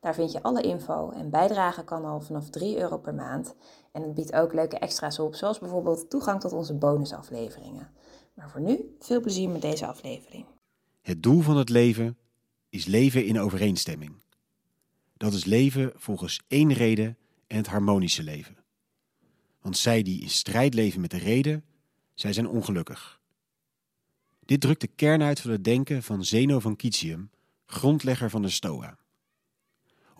Daar vind je alle info en bijdragen kan al vanaf 3 euro per maand. En het biedt ook leuke extra's op, zoals bijvoorbeeld toegang tot onze bonusafleveringen. Maar voor nu, veel plezier met deze aflevering. Het doel van het leven is leven in overeenstemming. Dat is leven volgens één reden en het harmonische leven. Want zij die in strijd leven met de reden, zij zijn ongelukkig. Dit drukt de kern uit van het denken van Zeno van Kitium, grondlegger van de Stoa.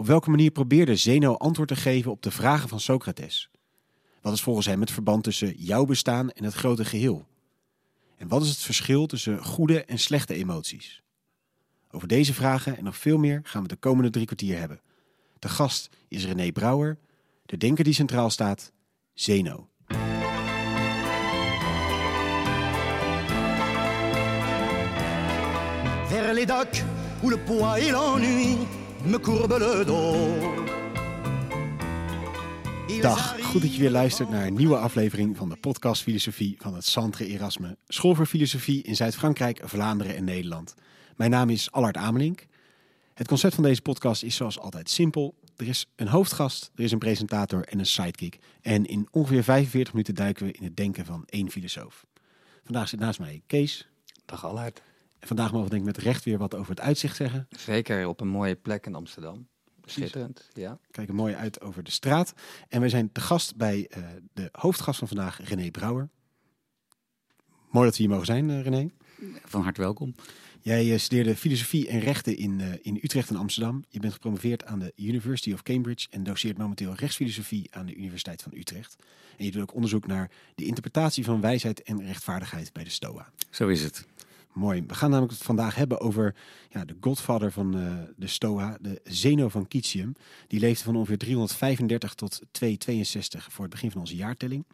Op welke manier probeerde Zeno antwoord te geven op de vragen van Socrates? Wat is volgens hem het verband tussen jouw bestaan en het grote geheel? En wat is het verschil tussen goede en slechte emoties? Over deze vragen en nog veel meer gaan we de komende drie kwartier hebben. De gast is René Brouwer, de denker die centraal staat, Zeno. Vers le et l'ennui me le dos. Dag, goed dat je weer luistert naar een nieuwe aflevering van de podcast Filosofie van het Centre Erasme, School voor Filosofie in Zuid-Frankrijk, Vlaanderen en Nederland. Mijn naam is Allard Amelink. Het concept van deze podcast is zoals altijd simpel. Er is een hoofdgast, er is een presentator en een sidekick. En in ongeveer 45 minuten duiken we in het denken van één filosoof. Vandaag zit naast mij Kees. Dag Allard. En vandaag mogen we denk ik met recht weer wat over het uitzicht zeggen. Zeker op een mooie plek in Amsterdam. Schitterend, ja. Kijken mooi uit over de straat. En wij zijn te gast bij uh, de hoofdgast van vandaag, René Brouwer. Mooi dat we hier mogen zijn, uh, René. Van harte welkom. Jij uh, studeerde filosofie en rechten in, in Utrecht en Amsterdam. Je bent gepromoveerd aan de University of Cambridge en doseert momenteel rechtsfilosofie aan de Universiteit van Utrecht. En je doet ook onderzoek naar de interpretatie van wijsheid en rechtvaardigheid bij de Stoa. Zo is het. Mooi. We gaan namelijk het vandaag hebben over ja, de godvader van uh, de Stoa, de Zeno van Kitium. Die leefde van ongeveer 335 tot 262 voor het begin van onze jaartelling.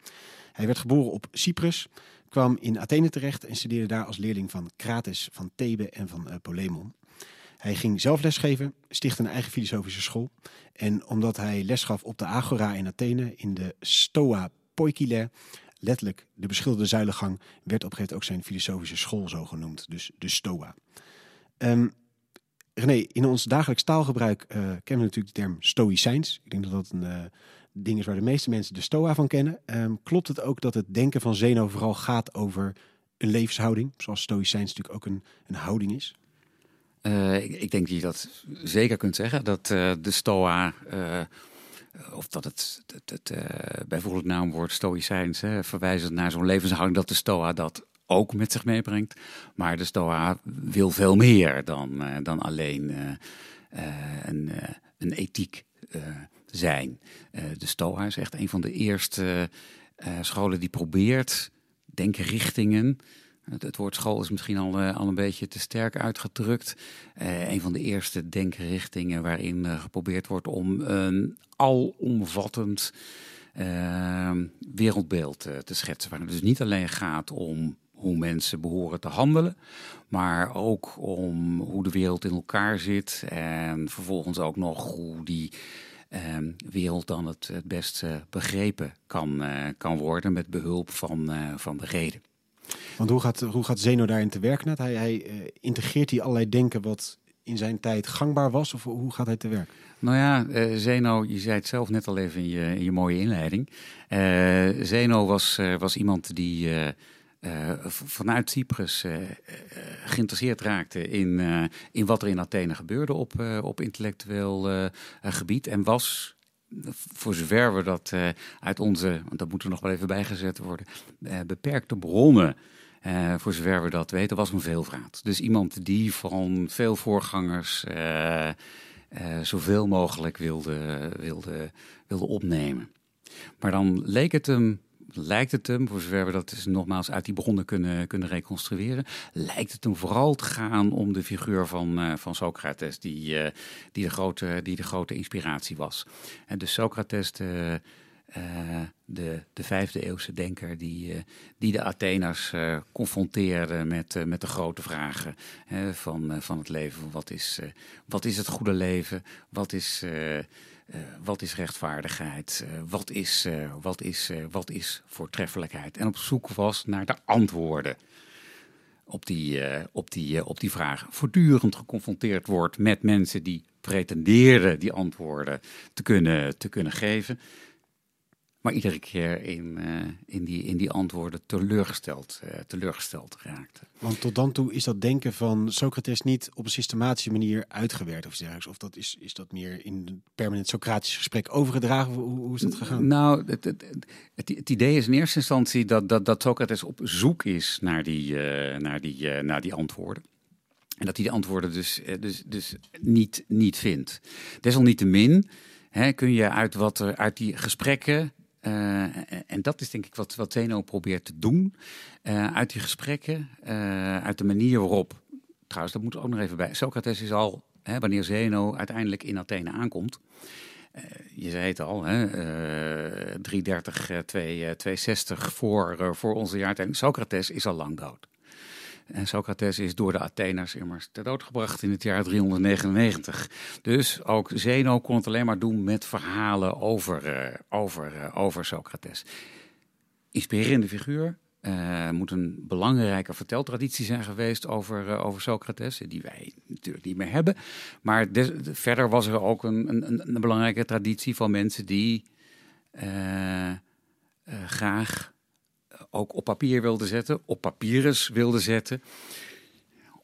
Hij werd geboren op Cyprus, kwam in Athene terecht en studeerde daar als leerling van Crates, van Thebe en van uh, Polemon. Hij ging zelf lesgeven, stichtte een eigen filosofische school. En omdat hij les gaf op de Agora in Athene in de Stoa Poikile, letterlijk de beschilderde zuilengang, werd op een gegeven moment ook zijn filosofische school zo genoemd, dus de Stoa. Um, in ons dagelijks taalgebruik uh, kennen we natuurlijk de term stoïcijns. Ik denk dat dat een uh, ding is waar de meeste mensen de Stoa van kennen. Um, klopt het ook dat het denken van Zeno vooral gaat over een levenshouding, zoals stoïcijns natuurlijk ook een, een houding is? Uh, ik, ik, denk dat je dat zeker kunt zeggen, dat de Stoa of dat het, het, het uh, bijvoorbeeld naamwoord stoïcijns, hè, verwijzend naar zo'n levenshouding, dat de stoa dat ook met zich meebrengt. Maar de stoa wil veel meer dan, uh, dan alleen een, een ethiek zijn. de stoa is echt een van de eerste scholen die probeert denkrichtingen het, woord school is misschien al, uh, al een beetje te sterk uitgedrukt. Uh, een van de eerste denkrichtingen waarin uh, geprobeerd wordt om een alomvattend wereldbeeld te schetsen. Waar het dus niet alleen gaat om hoe mensen behoren te handelen, maar ook om hoe de wereld in elkaar zit en vervolgens ook nog hoe die uh, wereld dan het, het best begrepen kan, kan worden met behulp van, van de reden. Want hoe gaat, hoe gaat Zeno daarin te werk net? Hij, uh, integreert hij allerlei denken wat in zijn tijd gangbaar was? Of hoe gaat hij te werk? Nou ja, uh, Zeno, je zei het zelf net al even in je, in je mooie inleiding. Uh, Zeno was, was iemand die vanuit Cyprus geïnteresseerd raakte in, in wat er in Athene gebeurde op, op intellectueel gebied. En was voor zover we dat uh, uit onze, want dat moet er nog wel even bijgezet worden, uh, beperkte bronnen, uh, voor zover we dat weten, was een veelvraat. Dus iemand die van veel voorgangers zoveel mogelijk wilde, wilde, wilde opnemen. Maar dan leek het hem lijkt het hem, voor zover we dat dus nogmaals uit die bronnen kunnen, kunnen reconstrueren, lijkt het hem vooral te gaan om de figuur van, uh, van Socrates, die, uh, die, de grote, die de grote inspiratie was. En dus Socrates, uh, de, de vijfde eeuwse denker, die, die de Atheners confronteerde met, met de grote vragen van, van het leven. Wat is, wat is het goede leven? Wat is uh, wat is rechtvaardigheid? Uh, wat, is, uh, wat, is, wat is voortreffelijkheid? En op zoek was naar de antwoorden op die, op die, op die vragen. Voortdurend geconfronteerd wordt met mensen die pretenderen die antwoorden te kunnen, te kunnen geven maar iedere keer in, uh, in, die, in die antwoorden teleurgesteld, uh, teleurgesteld raakte. Want tot dan toe is dat denken van Socrates niet op een systematische manier uitgewerkt of dergelijks? Of dat is, is dat meer in een permanent Socratisch gesprek overgedragen? Hoe, hoe is dat gegaan? Nou, het, het, het, het, idee is in eerste instantie dat, dat, dat Socrates op zoek is naar die, uh, naar die, naar die antwoorden. En dat hij die antwoorden dus, dus, dus niet, niet vindt. Desalniettemin hè, kun je uit, wat er, uit die gesprekken uh, en dat is denk ik wat, wat Zeno probeert te doen. Uh, uit die gesprekken, uh, uit de manier waarop. Trouwens, dat moet ook nog even bij. Socrates is al, hè, wanneer Zeno uiteindelijk in Athene aankomt. je zei het al, hè, 330, 260 voor, voor onze jaartelling. Socrates is al lang dood. En Socrates is door de Atheners immers ter dood gebracht in het jaar 399. Dus ook Zeno kon het alleen maar doen met verhalen over, uh, over, uh, over Socrates. Inspirerende figuur. Uh, moet een belangrijke verteltraditie zijn geweest over, over Socrates, die wij natuurlijk niet meer hebben. Maar verder was er ook een, een, een belangrijke traditie van mensen die graag ook op papier wilde zetten, op papyrus wilde zetten.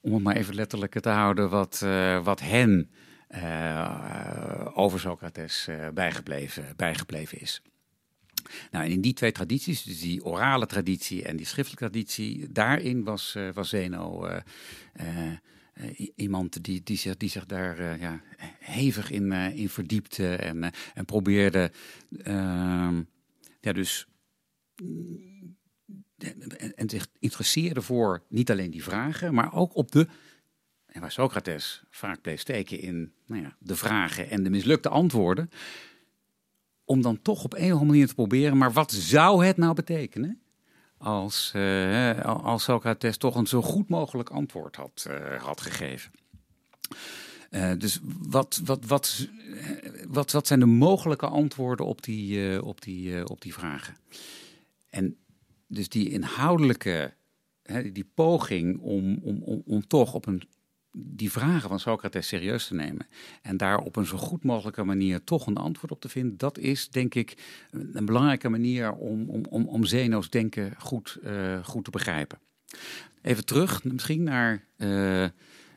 Om het maar even letterlijk te houden wat, uh, wat hen uh, over Socrates uh, bijgebleven, bijgebleven is. Nou, in die twee tradities, dus die orale traditie en die schriftelijke traditie, daarin was, was Zeno iemand die, die, zich, die zich daar ja, hevig in, in verdiepte en, en probeerde ehm, ja, dus en zich interesseerde voor niet alleen die vragen, maar ook op de. En waar Socrates vaak bleef steken in nou ja, de vragen en de mislukte antwoorden. Om dan toch op een of andere manier te proberen, maar wat zou het nou betekenen? Als, uh, als Socrates toch een zo goed mogelijk antwoord had, uh, had gegeven. Uh, dus wat, wat, wat, wat, wat zijn de mogelijke antwoorden op die, op die, op die vragen? En dus die inhoudelijke, hè, die poging om, om, om, om toch op een, die vragen van Socrates serieus te nemen en daar op een zo goed mogelijke manier toch een antwoord op te vinden, dat is denk ik een belangrijke manier om, om, om, om Zeno's denken goed, uh, goed te begrijpen. Even terug misschien naar uh,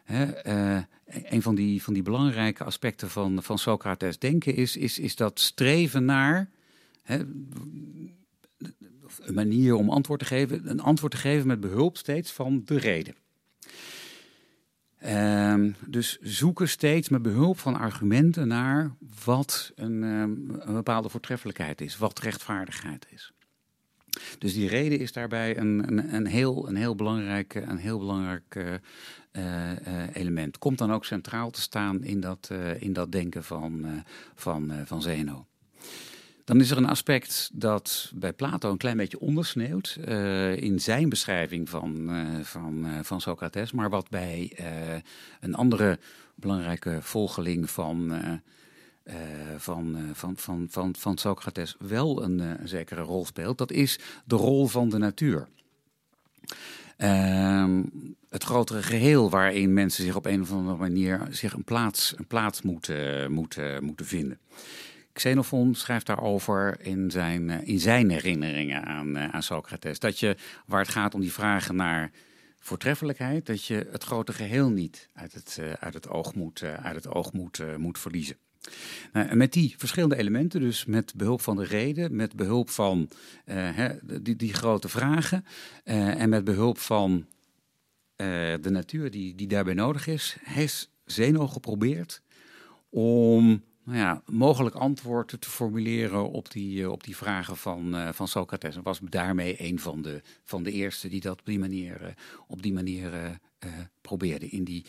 hè, uh, een van die, van die belangrijke aspecten van, van Socrates denken is, is, is dat streven naar. Hè, een manier om antwoord te geven, een antwoord te geven met behulp steeds van de reden. Um, dus zoeken steeds met behulp van argumenten naar wat een, um, een, bepaalde voortreffelijkheid is, wat rechtvaardigheid is. Dus die reden is daarbij een, een, een heel, een heel belangrijk, een heel belangrijk uh, uh, element. Komt dan ook centraal te staan in dat, in dat denken van, van, van Zeno. Dan is er een aspect dat bij Plato een klein beetje ondersneeuwt uh, in zijn beschrijving van, uh, van, uh, van Socrates, maar wat bij een andere belangrijke volgeling van, van, van, van, van, van Socrates wel een, een, zekere rol speelt. Dat is de rol van de natuur. Ehm, het grotere geheel waarin mensen zich op een of andere manier zich een plaats, een plaats moeten, moeten, moeten vinden. Xenophon schrijft daarover in zijn, eh, in zijn herinneringen aan, eh, aan Socrates. Dat je, waar het gaat om die vragen naar voortreffelijkheid, dat je het grote geheel niet uit het, uh, uit het oog moet, uit het oog moet, moet verliezen. Nou, met die verschillende elementen, dus met behulp van de reden, met behulp van die, die grote vragen en met behulp van de natuur die, die daarbij nodig is, heeft Zeno geprobeerd om nou ja, mogelijk antwoord te formuleren op die, eh, op die vragen van, uh, van Socrates. En was daarmee een van de, van de eerste die dat op die manier, uh, op die manier probeerde in die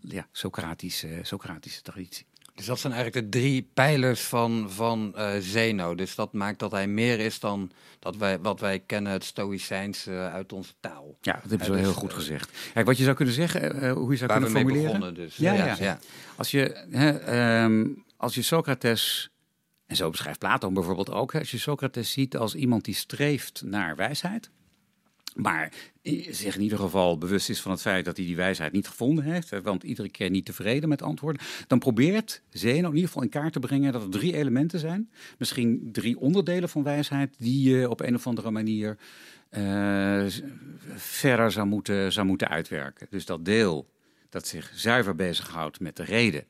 ja, Socratische, Socratische traditie. Dus dat zijn eigenlijk de drie pijlers van, van Zeno. Dus dat maakt dat hij meer is dan dat wij, wat wij kennen, het Stoïcijns uit onze taal. Ja, dat hebben ze wel heel goed gezegd. Kijk, wat je zou kunnen zeggen, hoe je zou kunnen formuleren. Begonnen, dus. ja, ja, ja, Als je, hè, um, als je Socrates, en zo beschrijft Plato bijvoorbeeld ook, als je Socrates ziet als iemand die streeft naar wijsheid, maar zich in ieder geval bewust is van het feit dat hij die wijsheid niet gevonden heeft, want iedere keer niet tevreden met antwoorden, dan probeert Zeno in ieder geval in kaart te brengen dat er drie elementen zijn, misschien drie onderdelen van wijsheid, die je op een of andere manier uh, verder zou moeten, zou moeten uitwerken. Dus dat deel dat zich zuiver bezighoudt met de reden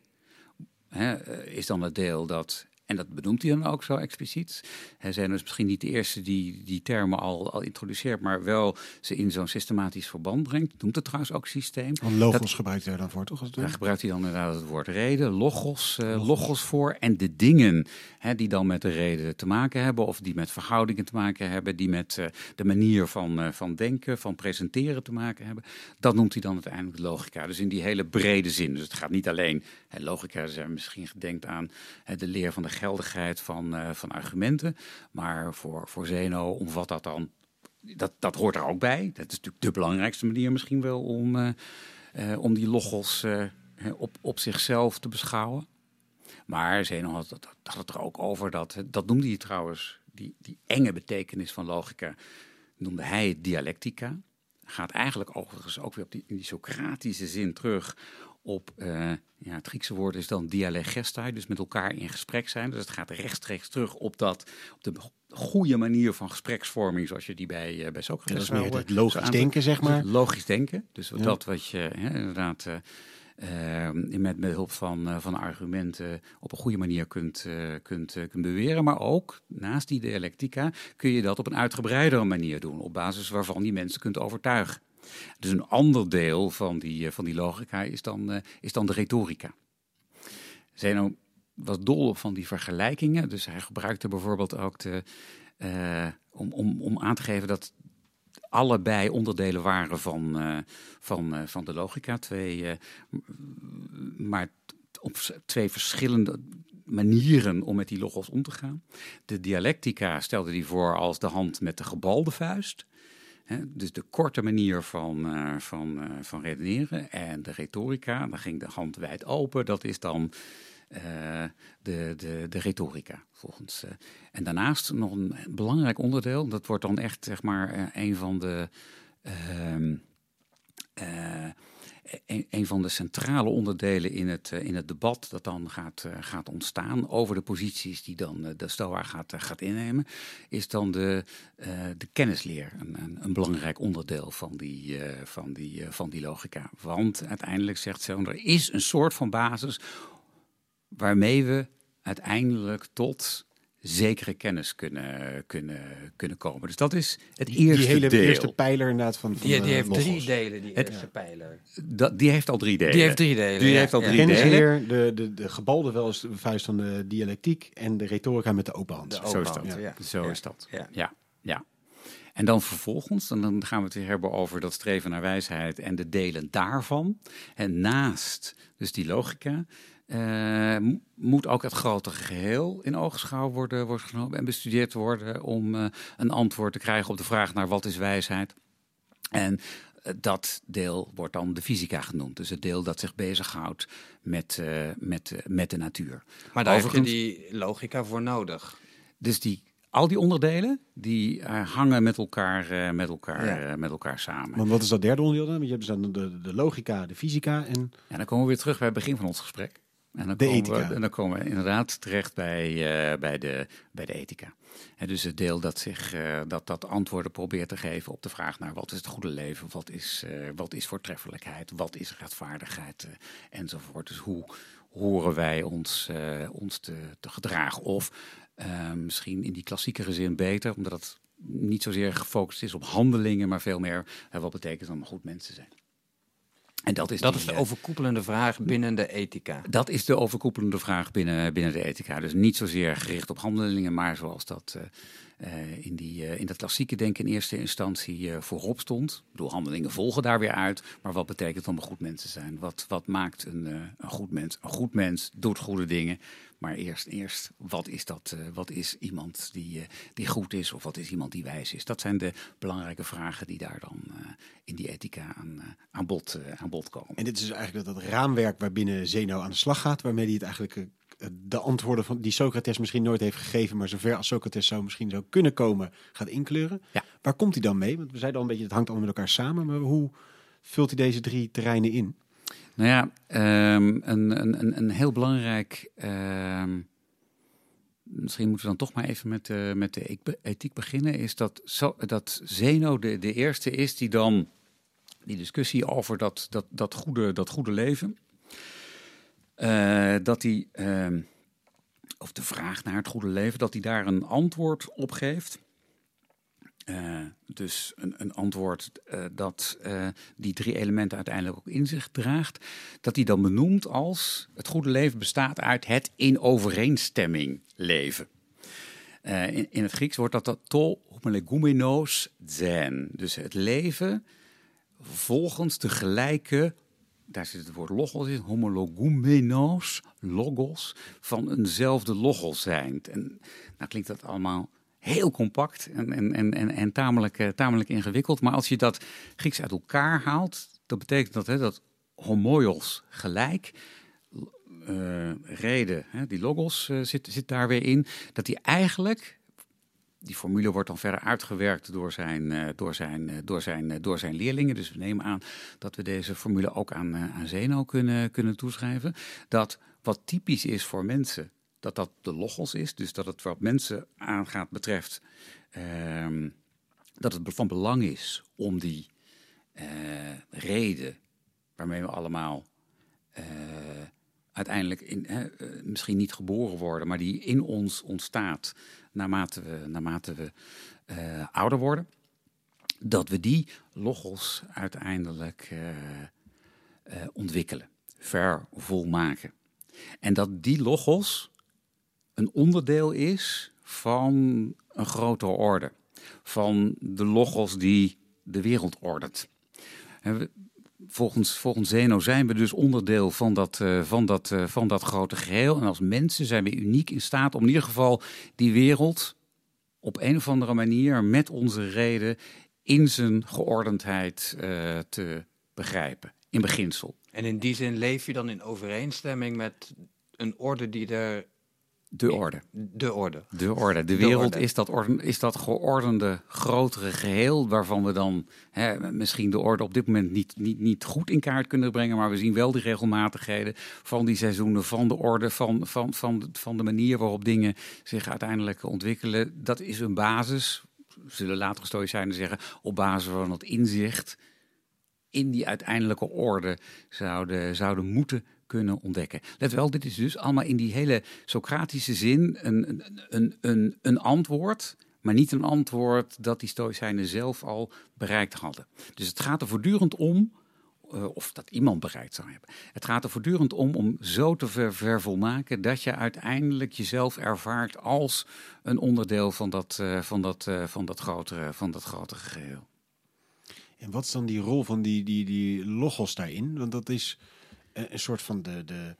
hè, eh, is dan het deel dat en dat benoemt hij dan ook zo expliciet. Hij zijn dus misschien niet de eerste die die termen al, al introduceert, maar wel ze in zo'n systematisch verband brengt. Noemt het trouwens ook systeem. Want logos dat, gebruikt hij dan voor, toch? Daar gebruikt hij dan inderdaad het woord reden, logos, uh, logos voor. En de dingen hè, die dan met de reden te maken hebben, of die met verhoudingen te maken hebben, die met uh, de manier van, uh, van denken, van presenteren te maken hebben. Dat noemt hij dan uiteindelijk logica. Dus in die hele brede zin. Dus het gaat niet alleen, hè, logica zijn misschien gedenkt aan hè, de leer van de geldigheid van, uh, van argumenten. Maar voor, voor Zeno omvat dat dan. Dat, dat hoort er ook bij. Dat is natuurlijk de belangrijkste manier misschien wel om, uh, uh, om die logos op, op zichzelf te beschouwen. Maar Zeno had, had, had het er ook over dat, dat noemde hij trouwens, die, die enge betekenis van logica, noemde hij dialectica. Gaat eigenlijk overigens ook weer op die, in die Socratische zin terug op, uh, ja, het Griekse woord is dan dialegestai, dus met elkaar in gesprek zijn. Dus het gaat rechtstreeks terug op, dat, op de goede manier van gespreksvorming, zoals je die bij, uh, bij Socrates. Dat is meer het logisch denken, zeg maar. Logisch denken, dus ja. dat wat je hè, inderdaad... Uh, uh, met, met hulp van, uh, van argumenten op een goede manier kunt, uh, kunt, kunt beweren. Maar ook naast die dialectica kun je dat op een uitgebreidere manier doen. Op basis waarvan die mensen kunt overtuigen. Dus een ander deel van die, van die logica is dan, is dan de retorica. Zeno was dol op van die vergelijkingen. Dus hij gebruikte bijvoorbeeld ook de, om, om, om aan te geven dat allebei onderdelen waren van, van, van de logica. Twee, maar op twee verschillende manieren om met die logos om te gaan. De dialectica stelde die voor als de hand met de gebalde vuist. Dus de korte manier van, van, van redeneren. En de retorica, dan ging de hand wijd open. Dat is dan uh, de, de, de retorica, volgens. En daarnaast nog een belangrijk onderdeel, dat wordt dan echt zeg maar een van de. Een, van de centrale onderdelen in het, in het debat dat dan gaat, gaat ontstaan over de posities die dan de Stoa gaat, gaat innemen, is dan de, de kennisleer. Een, een, een, belangrijk onderdeel van die, van, die, van die logica. Want uiteindelijk zegt ze, er is een soort van basis waarmee we uiteindelijk tot zekere kennis kunnen, kunnen, kunnen komen. Dus dat is het die, eerste die hele deel. eerste pijler inderdaad van, van die, die uh, heeft logos. drie delen, die Het- eerste pijler. Dat, die heeft al drie delen. Die heeft drie delen. Die ja, heeft al ja. drie delen. Kennisleer, de, de, de gebalde wel is de vuist van de dialectiek en de retorica met de open hand. De Zo is dat. ja. Zo Ja. is dat. Ja. Ja, ja. En dan vervolgens, en dan gaan we het weer hebben over dat streven naar wijsheid en de delen daarvan. En naast dus die logica, eh, mo- moet ook het grotere geheel in oogschouw worden, worden genomen en bestudeerd worden om eh, een antwoord te krijgen op de vraag naar wat is wijsheid. En eh, dat deel wordt dan de fysica genoemd. Dus het deel dat zich bezighoudt met, eh, met, met de natuur. Maar daar heb je die logica voor nodig. Dus die, al die onderdelen, die eh, hangen met elkaar, eh, met, elkaar, Ja. eh, met elkaar samen. Want wat is dat derde onderdeel dan? Want je hebt dus dan de, de logica, de fysica en Ja, dan komen we weer terug bij het begin van ons gesprek. En dan, De komen ethica. We, en dan komen we inderdaad terecht bij, eh, bij, de, bij de ethica. En dus het deel dat, zich, eh, dat dat antwoorden probeert te geven op de vraag naar wat is het goede leven, wat is, eh, wat is voortreffelijkheid, wat is rechtvaardigheid enzovoort. Dus hoe horen wij ons, ons te, te gedragen? Of misschien in die klassiekere zin beter, omdat het niet zozeer gefocust is op handelingen, maar veel meer wat betekent dan goed mens te zijn. En dat is, Dat die, is de eh, overkoepelende vraag binnen de ethica. dat is de overkoepelende vraag binnen, binnen de ethica. Dus niet zozeer gericht op handelingen, maar zoals dat eh, eh, in, die, in dat klassieke denken in eerste instantie voorop stond. Door handelingen volgen daar weer uit. Maar wat betekent het om een goed mens te zijn? Wat, wat maakt een, een goed mens? Een goed mens doet goede dingen. Maar eerst, eerst wat is dat? eh, wat is iemand die, eh, die goed is of wat is iemand die wijs is? Dat zijn de belangrijke vragen die daar dan eh, in die ethica aan, aan, bod, aan bod komen. En dit is dus eigenlijk dat, raamwerk waarbinnen Zeno aan de slag gaat, waarmee hij het eigenlijk de antwoorden van die Socrates misschien nooit heeft gegeven, maar zover als Socrates zou misschien zou kunnen komen, gaat inkleuren. Ja. Waar komt hij dan mee? Want we zeiden al een beetje, het hangt allemaal met elkaar samen, maar hoe vult hij deze drie terreinen in? Nou ja, ehm, een, een, een, heel belangrijk. ehm, misschien moeten we dan toch maar even met, de met de e- ethiek beginnen. Is dat, dat Zeno de, de eerste is die dan die discussie over dat, dat, dat, goede, dat goede leven. eh, dat hij, ehm, of de vraag naar het goede leven, dat hij daar een antwoord op geeft. Eh, dus een, een antwoord eh, dat eh, die drie elementen uiteindelijk ook in zich draagt. Dat hij dan benoemt als het goede leven bestaat uit het in overeenstemming leven. In, in het Grieks wordt dat dat to zen. Dus het leven volgens de gelijke, daar zit het woord logos in, homologumenos, logos, van eenzelfde logos zijn. En nou klinkt dat allemaal heel compact en, en, en, en, en tamelijk, eh, tamelijk ingewikkeld. Maar als je dat Grieks uit elkaar haalt, dat betekent dat, hè, dat homoios gelijk, eh, reden, hè, die logos eh, zit, zit daar weer in, dat die eigenlijk, die formule wordt dan verder uitgewerkt door zijn, door zijn, door zijn, door zijn leerlingen. Dus we nemen aan dat we deze formule ook aan, aan Zeno kunnen, kunnen toeschrijven. Dat wat typisch is voor mensen, dat dat de logos is. Dus dat het wat mensen aangaat betreft, ehm, dat het van belang is om die eh, reden waarmee we allemaal eh, uiteindelijk in, eh, misschien niet geboren worden, maar die in ons ontstaat naarmate we, naarmate we ouder worden, dat we die logos uiteindelijk ontwikkelen, vervolmaken. En dat die logos een onderdeel is van een grotere orde, van de logos die de wereld ordent. Volgens, volgens Zeno zijn we dus onderdeel van dat, eh, van, dat, eh, van dat grote geheel. En als mensen zijn we uniek in staat om in ieder geval die wereld op een of andere manier met onze reden in zijn geordendheid eh, te begrijpen. In beginsel. En in die zin leef je dan in overeenstemming met een orde die er... De orde. De orde. De orde. De De wereld orde. Is, dat orde, is dat geordende grotere geheel waarvan we dan hè, misschien de orde op dit moment niet, niet, niet goed in kaart kunnen brengen, maar we zien wel die regelmatigheden van die seizoenen, van de orde, van, van, van, de- van de manier waarop dingen zich uiteindelijk ontwikkelen. Dat is een basis, zullen latere stoïcijnen zeggen, op basis van het inzicht in die uiteindelijke orde zouden, zouden moeten kunnen ontdekken. Let wel, dit is dus allemaal in die hele Socratische zin een, een, een, een, antwoord, maar niet een antwoord dat die Stoïcijnen zelf al bereikt hadden. Dus het gaat er voortdurend om, eh, of dat iemand bereikt zou hebben. Het gaat er voortdurend om om zo te ver, vervolmaken dat je uiteindelijk jezelf ervaart als een onderdeel van dat, eh, van dat, eh, van dat, grotere, van dat grotere geheel. En wat is dan die rol van die, die, die logos daarin? Want dat is een soort van de, de,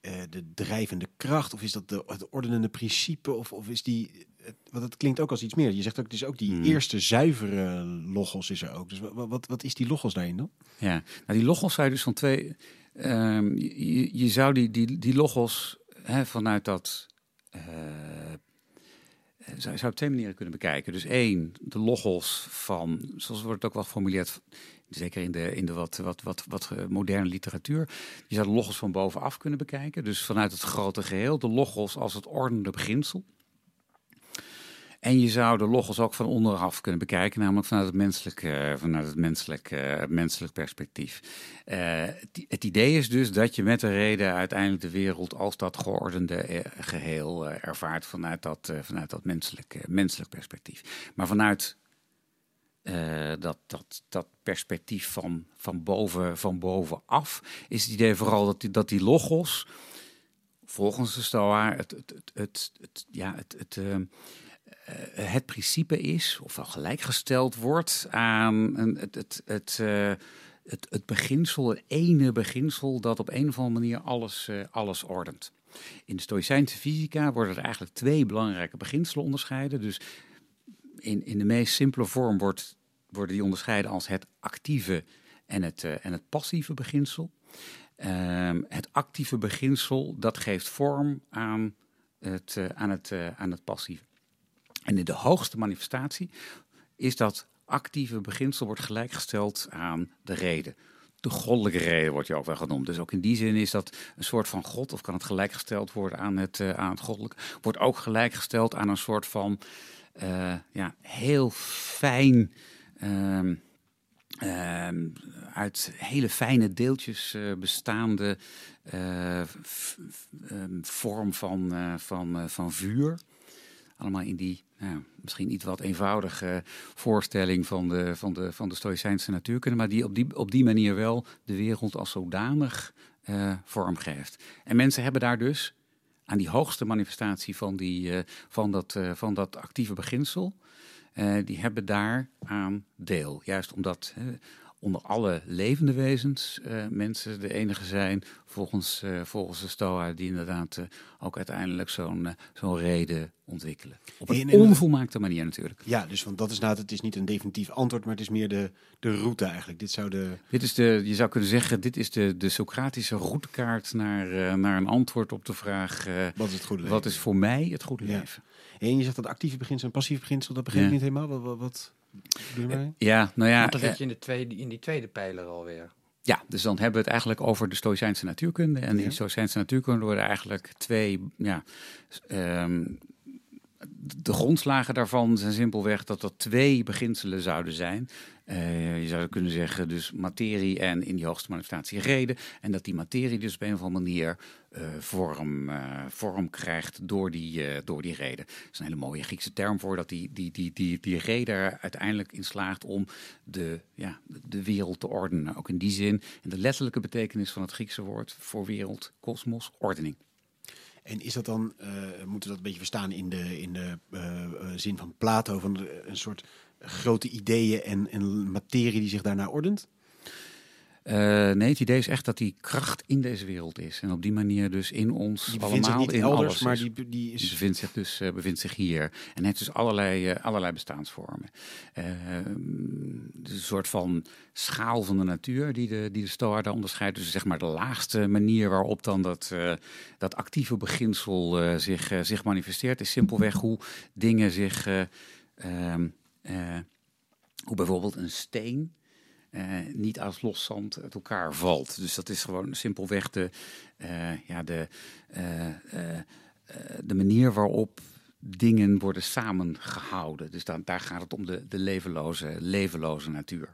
eh, de drijvende kracht, of is dat de, het ordenende principe, of, of is die... Want het klinkt ook als iets meer. Je zegt ook, het is ook die Hmm. eerste zuivere logos is er ook. Dus wat, wat, wat is die logos daarin dan? Ja, nou die logos zou je dus van twee. ehm, je, je zou die, die, die logos hè, vanuit dat. eh, zou, zou op twee manieren kunnen bekijken. Dus één, de logos van, zoals wordt het ook wel geformuleerd, zeker in de, in de wat, wat, wat, wat moderne literatuur. Je zou de logos van bovenaf kunnen bekijken. Dus vanuit het grote geheel, de logos als het ordende beginsel. En je zou de logos ook van onderaf kunnen bekijken, namelijk vanuit het menselijk, eh, vanuit het menselijk, eh, menselijk perspectief. Eh, het, het idee is dus dat je met de reden uiteindelijk de wereld als dat geordende eh, geheel eh, ervaart vanuit dat, vanuit dat menselijk, menselijk perspectief. Maar vanuit eh, dat, dat, dat perspectief van, van, boven, van bovenaf, is het idee vooral dat die, dat die logos, volgens de Stoa, het, het, het, het, ja, het, het, eh, het principe is, of wel gelijkgesteld wordt aan het, het, het, eh, het, het beginsel, het ene beginsel dat op een of andere manier alles, alles ordent. In de Stoïcijnse fysica worden er eigenlijk twee belangrijke beginselen onderscheiden. Dus in, in de meest simpele vorm wordt, worden die onderscheiden als het actieve en het, eh, en het passieve beginsel. Ehm, het actieve beginsel dat geeft vorm aan het, eh, aan het, eh, aan het passieve. En in de hoogste manifestatie is dat actieve beginsel wordt gelijkgesteld aan de reden. De goddelijke reden wordt je ook wel genoemd. Dus ook in die zin is dat een soort van God, of kan het gelijkgesteld worden aan het, aan het goddelijke, wordt ook gelijkgesteld aan een soort van ja, heel fijn, ehm, ehm, uit hele fijne deeltjes eh, bestaande eh, ehm, vorm van, eh, van, van vuur. Allemaal in die nou, misschien iets wat eenvoudige voorstelling van de, van de, van de Stoïcijnse natuurkunde, maar die op, die op die manier wel de wereld als zodanig eh vorm geeft. En mensen hebben daar dus aan die hoogste manifestatie van, die, van, dat, van dat actieve beginsel, eh, die hebben daar aan deel. Juist omdat onder alle levende wezens eh, mensen de enige zijn, volgens, eh, volgens de Stoa, die inderdaad ook uiteindelijk zo'n zo'n reden ontwikkelen. Op een En- en- onvolmaakte manier natuurlijk. Ja, dus want dat is nou, het is niet een definitief antwoord, maar het is meer de, de route eigenlijk. Dit zou de. Dit is de, je zou kunnen zeggen, dit is de, de Socratische routekaart naar, naar een antwoord op de vraag: Wat is het goede wat is voor mij het goede Ja. leven? En je zegt dat actieve beginsel en passief beginsel, dat begrijp ik Ja. niet helemaal. Wat, wat, wat bedoel je mee? Ja, nou ja, Want dan eh, zit je in, de tweede, in die tweede pijler alweer. ja, dus dan hebben we het eigenlijk over de Stoïcijnse natuurkunde. En in Ja. de Stoïcijnse natuurkunde worden eigenlijk twee, ja, ehm, de grondslagen daarvan zijn simpelweg dat er twee beginselen zouden zijn. Eh, je zou kunnen zeggen, dus materie en in die hoogste manifestatie reden. En dat die materie dus op een of andere manier eh, vorm, eh, vorm krijgt door die, door die reden. Dat is een hele mooie Griekse term voor dat die, die, die, die, die reden er uiteindelijk in slaagt om de, ja, de wereld te ordenen. Ook in die zin, in de letterlijke betekenis van het Griekse woord voor wereld, kosmos, ordening. En is dat dan, moeten we dat een beetje verstaan in de, in de zin van Plato, van een soort grote ideeën en, en materie die zich daarna ordent? Eh, nee, het idee is echt dat die kracht in deze wereld is. En op die manier dus in ons Die allemaal niet in elders, alles maar is. die, die Die is... bevindt zich dus eh, bevindt zich hier. En heeft dus allerlei, eh, allerlei bestaansvormen. Een soort van schaal van de natuur die de, die de Stoa daar onderscheidt. Dus zeg maar de laagste manier waarop dan dat, dat actieve beginsel zich, zich manifesteert, is simpelweg hoe dingen zich. eh, ehm, eh, hoe bijvoorbeeld een steen. eh, niet als los zand uit elkaar valt. Dus dat is gewoon simpelweg de, eh, ja, de, eh, eh, eh, de manier waarop dingen worden samengehouden. Dus dan, daar gaat het om de, de levenloze, levenloze natuur.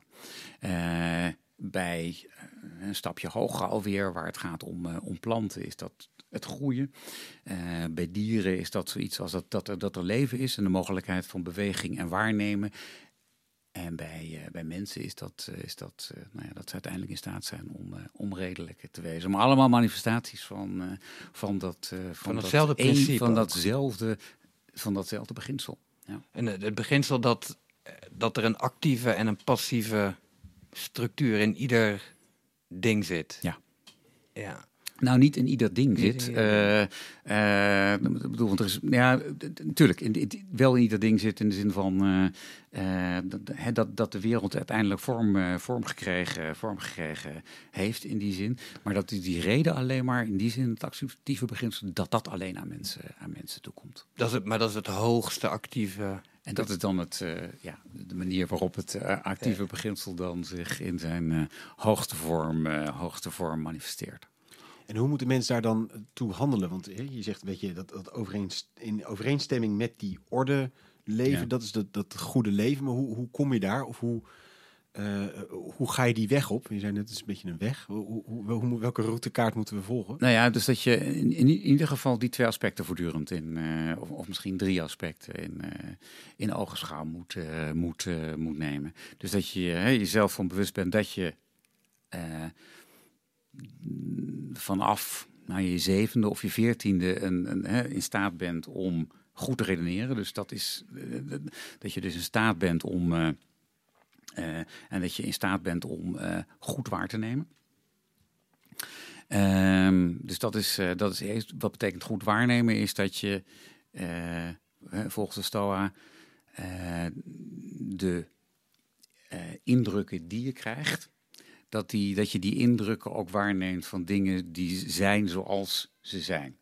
Eh, bij eh, een stapje hoger alweer, waar het gaat om, eh, om planten, is dat het groeien. Eh, bij dieren is dat zoiets als dat, dat, er, dat er leven is en de mogelijkheid van beweging en waarnemen. En bij, eh, bij mensen is dat, eh, is dat, nou ja, dat ze uiteindelijk in staat zijn om, om redelijk te wezen. Maar allemaal manifestaties van, van, dat, van, dat hetzelfde een- principe Van datzelfde, van datzelfde beginsel. Ja. En het beginsel dat, dat er een actieve en een passieve structuur in ieder ding zit. Ja. Ja. Nou, niet in ieder ding zit. ik bedoel, want er is, ja, d- d- natuurlijk, in, in- wel in ieder ding zit in de zin van eh, dat, dat, dat de wereld uiteindelijk vorm, vorm, gekregen, vorm gekregen heeft in die zin. Maar dat die, die reden alleen maar in die zin, het actieve beginsel, dat dat alleen aan mensen, aan mensen toekomt. Dat is het, maar dat is het hoogste actieve. En dat is dan het, ja, de manier waarop het actieve beginsel dan zich in zijn eh, hoogste, vorm, hoogste vorm manifesteert. En hoe moeten mensen daar dan toe handelen? Want je zegt, weet je, dat, dat overeenst, in overeenstemming met die orde leven, Ja. dat is dat, dat goede leven. Maar hoe, hoe kom je daar? Of hoe eh, hoe ga je die weg op? Je zei net, het is een beetje een weg. Hoe, hoe, welke routekaart moeten we volgen? Nou ja, dus dat je in, in ieder geval die twee aspecten voortdurend in, eh, of, of misschien drie aspecten in, eh in ogenschouw moet, moet, moet nemen. Dus dat je jezelf van bewust bent dat je vanaf nou, je zevende of je veertiende hè, in staat bent om goed te redeneren. Dus dat is eh, dat je dus in staat bent om. eh, eh, en dat je in staat bent om goed waar te nemen. Ehm, dus dat is, dat is wat betekent goed waarnemen, is dat je volgens de STOA de indrukken die je krijgt, dat, die, dat je die indrukken ook waarneemt van dingen die zijn zoals ze zijn.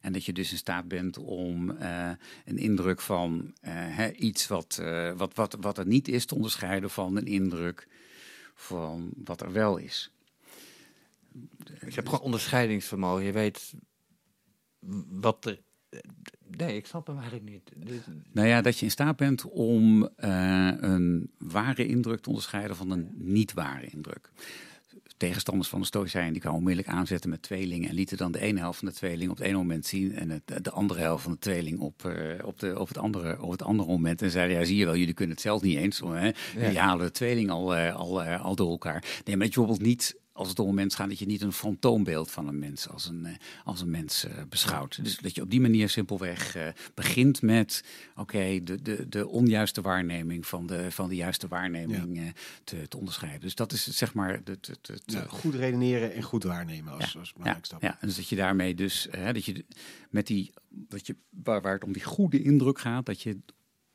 En dat je dus in staat bent om eh, een indruk van eh, hè, iets wat, eh, wat, wat, wat er niet is te onderscheiden van een indruk van wat er wel is. Je hebt gewoon onderscheidingsvermogen. Je weet wat er... Nee, ik snap hem eigenlijk niet. Nou ja, dat je in staat bent om eh, een ware indruk te onderscheiden van een niet ware indruk. Tegenstanders van de Stoïcijnen die kwamen onmiddellijk aanzetten met tweelingen en lieten dan de ene helft van de tweeling op het ene moment zien en het, de andere helft van de tweeling op, eh, op, de, op, het andere, op het andere moment. En zeiden, ja zie je wel, jullie kunnen het zelf niet eens. Hè? Jullie halen de tweeling al, eh, al, al door elkaar. Nee, maar dat je bijvoorbeeld niet als het om een mens gaat, dat je niet een fantoombeeld van een mens als een, eh, als een mens eh, beschouwt. Dus dat je op die manier simpelweg eh, begint met, oké, de, de, de onjuiste waarneming van de, van de juiste waarneming te, te onderscheiden. Dus dat is zeg maar het, het, Ja, goed redeneren en goed waarnemen als, Ja, als stap. ja, en dus dat je daarmee dus, hè, dat je met die, dat je, waar, waar het om die goede indruk gaat, dat je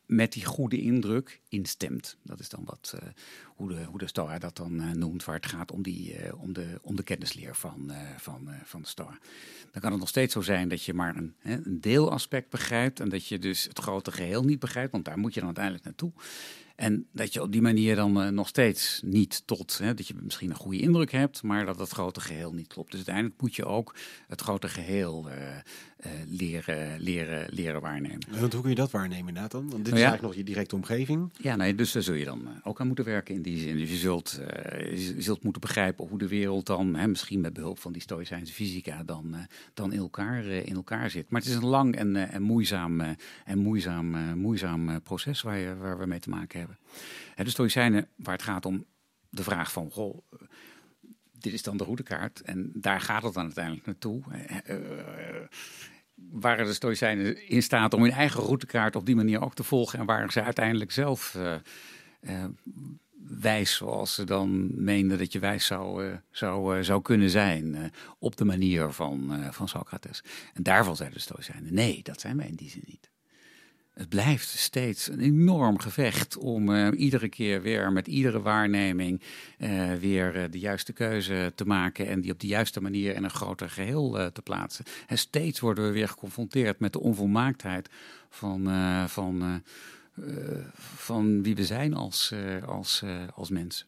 met die goede indruk instemt. Dat is dan wat, eh, hoe, de, hoe de Stoa dat dan eh, noemt, waar het gaat om, die, eh, om, de, om de kennisleer van, van, van de Stoa. Dan kan het nog steeds zo zijn dat je maar een, hè, een deelaspect begrijpt en dat je dus het grote geheel niet begrijpt, want daar moet je dan uiteindelijk naartoe. En dat je op die manier dan eh, nog steeds niet tot, hè, dat je misschien een goede indruk hebt, maar dat het grote geheel niet klopt. Dus uiteindelijk moet je ook het grote geheel eh, eh, leren, leren, leren waarnemen. Want hoe kun je dat waarnemen inderdaad dan? Want dit Nou is ja. eigenlijk nog je directe omgeving. Ja, nee, dus daar zul je dan ook aan moeten werken in die zin. Dus je zult, je zult moeten begrijpen hoe de wereld dan, hè, misschien met behulp van die Stoïcijnse fysica, dan, dan in, elkaar, in elkaar zit. Maar het is een lang en, en moeizaam, en moeizaam, moeizaam proces waar, je, waar we mee te maken hebben. Hè, de Stoïcijnen, waar het gaat om de vraag van, goh, dit is dan de routekaart en daar gaat het dan uiteindelijk naartoe. Eh, waren de Stoïcijnen in staat om hun eigen routekaart op die manier ook te volgen? En waren ze uiteindelijk zelf eh, eh, wijs zoals ze dan meenden dat je wijs zou, zou, zou kunnen zijn? op de manier van, van Socrates. En daarvan zeiden de Stoïcijnen, nee, dat zijn wij in die zin niet. Het blijft steeds een enorm gevecht om eh, iedere keer weer met iedere waarneming eh, weer eh, de juiste keuze te maken en die op de juiste manier in een groter geheel eh, te plaatsen. En steeds worden we weer geconfronteerd met de onvolmaaktheid van, van, van wie we zijn als, als, als mensen.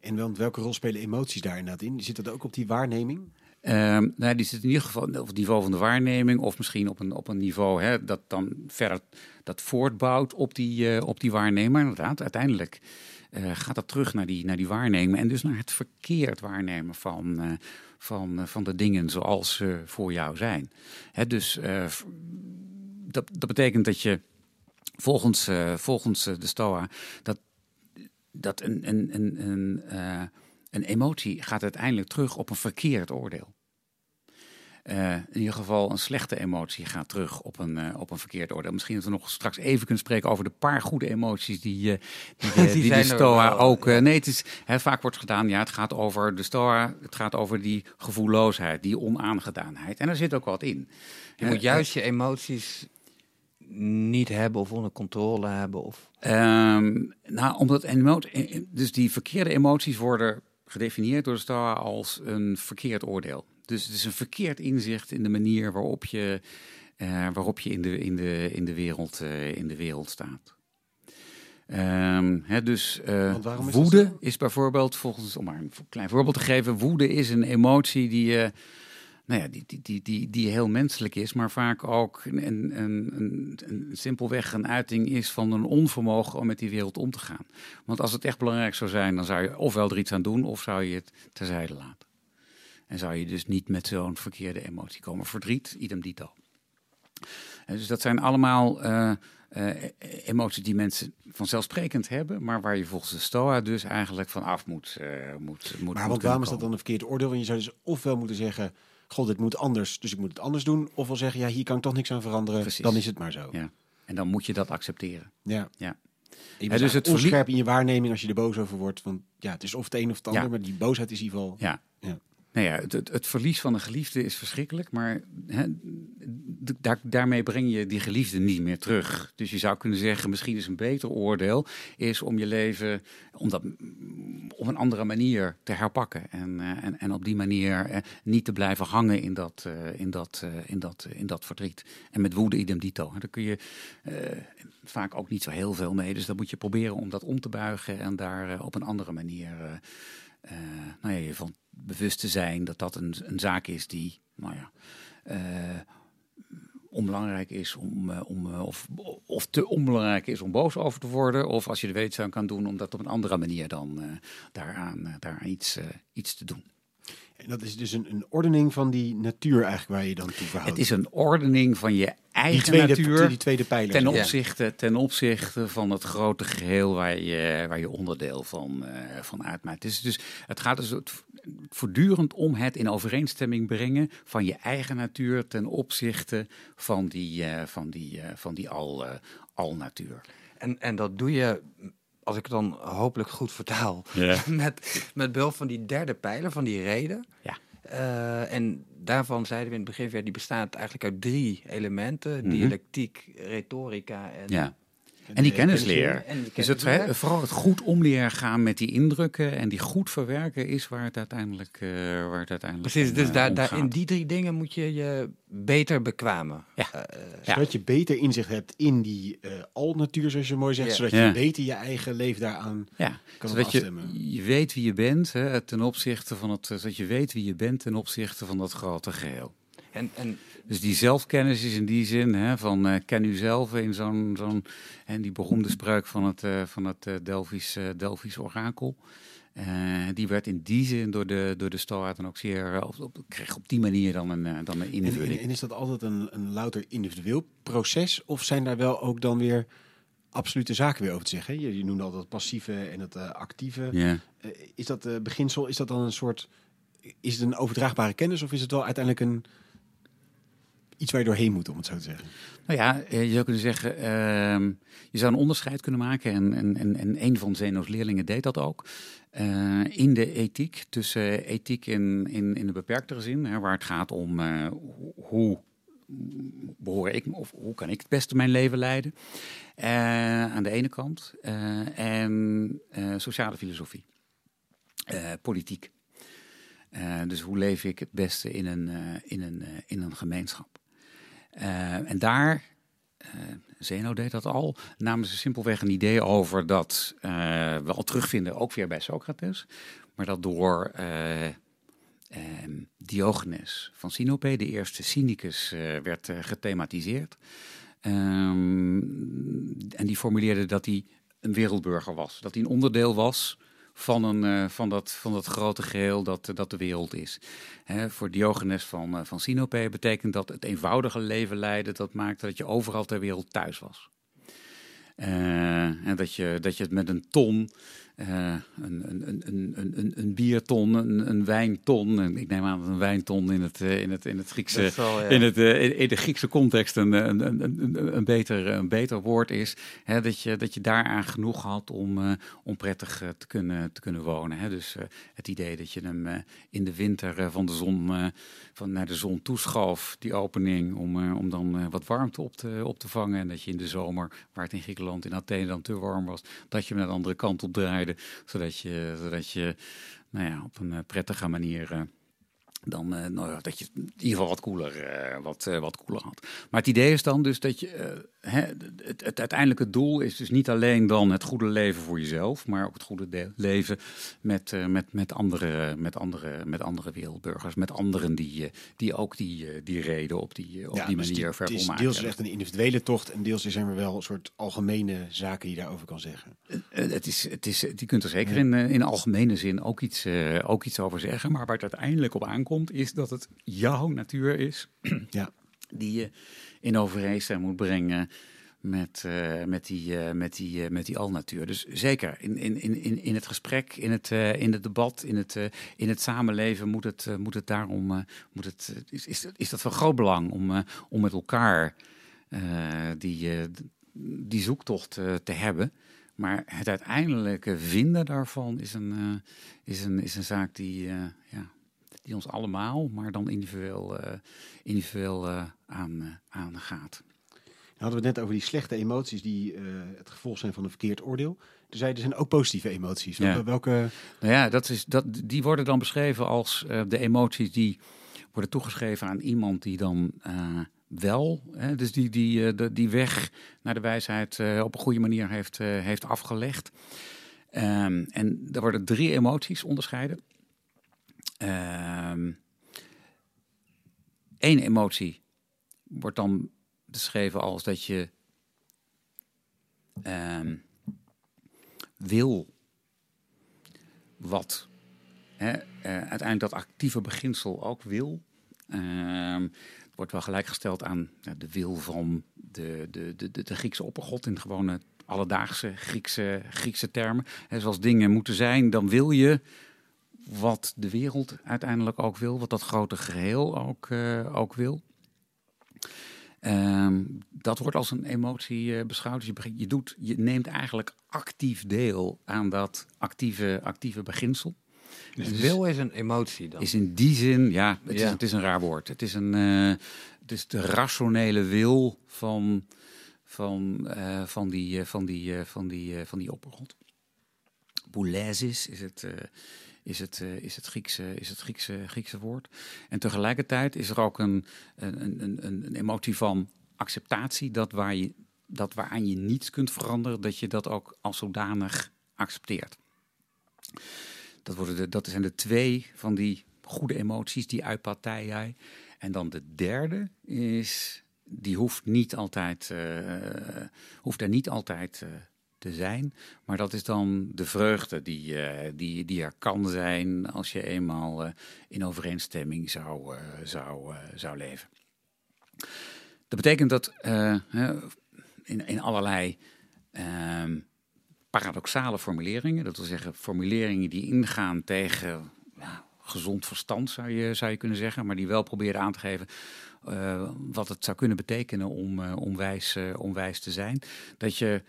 En welke rol spelen emoties daar inderdaad in? Zit dat ook op die waarneming? Ehm, nou, die zit in ieder geval op het niveau van de waarneming, of misschien op een, op een niveau hè, dat dan verder dat voortbouwt op die, eh, op die waarneming. Maar inderdaad, uiteindelijk eh, gaat dat terug naar die, naar die waarneming en dus naar het verkeerd waarnemen van, eh, van, van de dingen zoals ze voor jou zijn. Hè, dus dat, dat betekent dat je volgens, volgens de STOA dat, dat een, een, een, een, een emotie gaat uiteindelijk terug op een verkeerd oordeel. Eh, in ieder geval een slechte emotie gaat terug op een, eh, op een verkeerd oordeel. Misschien dat we nog straks even kunnen spreken over de paar goede emoties die, eh, die, de, Die die, de Stoa ook... nee, het is, hè, vaak wordt gedaan, ja, het gaat over de Stoa, het gaat over die gevoelloosheid, die onaangedaanheid. En daar zit ook wat in. Je moet juist je emoties niet hebben of onder controle hebben. Of... Ehm, nou, omdat emo- dus die verkeerde emoties worden gedefinieerd door de Stoa als een verkeerd oordeel. Dus het is een verkeerd inzicht in de manier waarop je, eh, waarop je in, de, in, de, in, de wereld, eh, in de wereld staat. Ehm, dus eh, is woede is bijvoorbeeld, volgens, om maar een klein voorbeeld te geven, woede is een emotie die je nou ja, die, die, die, die, die heel menselijk is, maar vaak ook een, een, een, een, simpelweg een uiting is van een onvermogen om met die wereld om te gaan. Want als het echt belangrijk zou zijn, dan zou je ofwel er iets aan doen, of zou je het terzijde laten. En zou je dus niet met zo'n verkeerde emotie komen. Verdriet, idem dito. En dus dat zijn allemaal uh, uh, emoties die mensen vanzelfsprekend hebben, maar waar je volgens de STOA dus eigenlijk van af moet. Uh, moet, moet maar want waarom is dat dan een verkeerd oordeel? Want je zou dus ofwel moeten zeggen god, dit moet anders, dus ik moet het anders doen. Of wel zeggen, ja, hier kan ik toch niks aan veranderen, Precies. dan is het maar zo. Ja. En dan moet je dat accepteren. Ja. ja. Je bent dus het onscherp in je waarneming als je er boos over wordt. Want ja, het is of het een of het ander, maar die boosheid is in ieder geval... Ja, nou ja, het, het, verlies van een geliefde is verschrikkelijk, maar daarmee breng je die geliefde niet meer terug. Dus je zou kunnen zeggen, misschien is een beter oordeel is om je leven om dat, op een andere manier te herpakken. En, eh, en, en op die manier eh, niet te blijven hangen in dat, uh, in, dat, in, dat, in dat verdriet. En met woede idem dito. Daar kun je vaak ook niet zo heel veel mee. Dus dan moet je proberen om dat om te buigen en daar op een andere manier nou ja, je van bewust te zijn dat dat een, een zaak is die, nou ja, uh, onbelangrijk is om, uh, om of, of te onbelangrijk is om boos over te worden. Of als je er weet aan kan doen, om dat op een andere manier dan daaraan, daaraan iets, iets te doen. En dat is dus een, een ordening van die natuur eigenlijk waar je dan toe verhoudt. Het is een ordening van je eigen die tweede, natuur. Die tweede pijler. Ten opzichte, ten opzichte van het grote geheel waar je, waar je onderdeel van, uh, van uitmaakt. Dus, dus het gaat dus voortdurend om het in overeenstemming brengen van je eigen natuur ten opzichte van die, uh, van die, uh, van die al, al natuur. En, en dat doe je als ik dan hopelijk goed vertaal, met, met behulp van die derde pijler, van die reden. Ja. Uh, en daarvan zeiden we in het begin, die bestaat eigenlijk uit drie elementen. Mhm. Dialectiek, retorica en ja. En die kennisleer. Dus het, vooral het goed om leren gaan met die indrukken en die goed verwerken is waar het uiteindelijk, uh, waar het uiteindelijk Precies, dus uh, daar, daar, in die drie dingen moet je je beter bekwamen. Ja. Uh, zodat je beter inzicht hebt in die al-natuur, zoals je mooi zegt. Zodat je beter je eigen leven daaraan ja. kan zodat afstemmen. Je, je weet wie je bent hè, ten opzichte van het, zodat je weet wie je bent ten opzichte van dat grote geheel. En, en dus die zelfkennis is in die zin hè, van uh, ken u zelf in zo'n zo'n en die beroemde spreuk van het, uh, van het uh, Delfisch, Delfisch orakel. die werd in die zin door de, door de dan ook zeer, op, op, kreeg op die manier dan een, dan een invulling. En, en, en, is dat altijd een, een louter individueel proces? Of zijn daar wel ook dan weer absolute zaken weer over te zeggen? Je, je noemde altijd het passieve en het actieve. Ja. is dat beginsel, is dat dan een soort, is het een overdraagbare kennis of is het wel uiteindelijk een iets waar je doorheen moet, om het zo te zeggen. Nou ja, eh, je zou kunnen zeggen, uh, je zou een onderscheid kunnen maken. En, en, en, en een van Zeno's leerlingen deed dat ook. Uh, in de ethiek, tussen ethiek in, in, in de beperktere zin, hè, waar het gaat om uh, hoe behoor ik, of hoe kan ik het beste mijn leven leiden, aan de ene kant. en sociale filosofie, politiek. dus hoe leef ik het beste in een, in een, in een gemeenschap? Uh, en daar, uh, Zeno deed dat al, namen ze simpelweg een idee over dat uh, we al terugvinden, ook weer bij Socrates, maar dat door ehm, Diogenes van Sinope, de eerste cynicus, werd gethematiseerd. Ehm, en die formuleerde dat hij een wereldburger was, dat hij een onderdeel was van, een, uh, van, dat, van dat grote geheel dat, dat de wereld is. Hè, voor Diogenes van, uh, van Sinope betekent dat het eenvoudige leven leiden, dat maakte dat je overal ter wereld thuis was. En dat je, dat je het met een ton een, een, een, een, een, bierton, een, een wijnton. Ik neem aan dat een wijnton in het, in het, in het Griekse, in, het, in de Griekse context een, een, een, een, beter, een beter woord is. Hè, dat, je, dat je daaraan genoeg had om, uh, om prettig te, kunnen, te kunnen wonen. Hè. Dus uh, het idee dat je hem in de winter van de zon, van naar de zon toeschoof, die opening, om, om dan wat warmte op te, op te vangen. En dat je in de zomer, waar het in Griekenland, in Athene dan te warm was, dat je hem naar de andere kant op draaide zodat je, zodat je nou ja, op een eh, prettige manier uh, dan uh, nou, dat je in ieder geval wat koeler, wat, wat had. Maar het idee is dan dus dat je hè, het, het uiteindelijke doel is dus niet alleen dan het goede leven voor jezelf, maar ook het goede de- leven met, eh, met, met, andere, met, andere, met andere wereldburgers, met anderen die, eh, die ook die, eh, die reden op die, op Ja, die dus manier het- het is deels hebben. echt een individuele tocht en deels zijn er wel een soort algemene zaken die je daarover kan zeggen. Het is, het is, je kunt er zeker in, in algemene zin ook iets, ook iets over zeggen. Maar waar het uiteindelijk op aankomt, is dat het jouw natuur is. Ja. Die je in overeenstemming moet brengen met, eh, met, die, eh, met, die, eh, met die al-natuur. Dus zeker in, in, in, in- het gesprek, in het, in het debat, in het, in het samenleven moet het, moet het daarom, moet het, is, is, is dat van groot belang om, om met elkaar die, die zoektocht te hebben. Maar het uiteindelijke vinden daarvan is een, is een, is een zaak die, ja, die ons allemaal, maar dan individueel, eh, individueel eh, aan, eh, aangaat. Dan hadden we het net over die slechte emoties die het gevolg zijn van een verkeerd oordeel. Er zei, er zijn ook positieve emoties. Ja. Welke, Nou ja, dat is, dat, die worden dan beschreven als de emoties die worden toegeschreven aan iemand die dan wel, hè, dus die, die, de, die weg naar de wijsheid op een goede manier heeft, heeft afgelegd. Ehm, en er worden drie emoties onderscheiden. Eén emotie wordt dan beschreven als dat je ehm, wil wat hè, eh, uiteindelijk dat actieve beginsel ook wil. Ehm, wordt wel gelijkgesteld aan de wil van de, de, de, de, de Griekse oppergod in gewone alledaagse Griekse, Griekse termen. Hè, zoals dingen moeten zijn, dan wil je wat de wereld uiteindelijk ook wil, wat dat grote geheel ook, eh, ook wil. Ehm, dat wordt als een emotie eh, beschouwd. Dus je, begint- je, doet, je neemt eigenlijk actief deel aan dat actieve, actieve beginsel. Dus wil is een emotie dan. Is in die zin, ja, het, Is, het is een raar woord. Het is, een, het is de rationele wil van, van, van, die, van, die, van, die, van die oppergrond. Boulesis is het, is het, eh, is het, Griekse, is het Griekse, Griekse woord. En tegelijkertijd is er ook een, een, een, een, emotie van acceptatie, dat, waar je, dat waaraan je niets kunt veranderen, dat je dat ook als zodanig accepteert. Dat, worden de, dat zijn de twee van die goede emoties, die uitpartij. En dan de derde is, die hoeft niet altijd, eh, hoeft er niet altijd eh, te zijn. Maar dat is dan de vreugde die, eh, die, die er kan zijn als je eenmaal eh, in overeenstemming zou, eh, zou, zou leven. Dat betekent dat in, in allerlei ehm, paradoxale formuleringen, dat wil zeggen formuleringen die ingaan tegen ja, gezond verstand, zou je, zou je kunnen zeggen, maar die wel proberen aan te geven wat het zou kunnen betekenen om, om, wijs, om wijs te zijn. Dat je,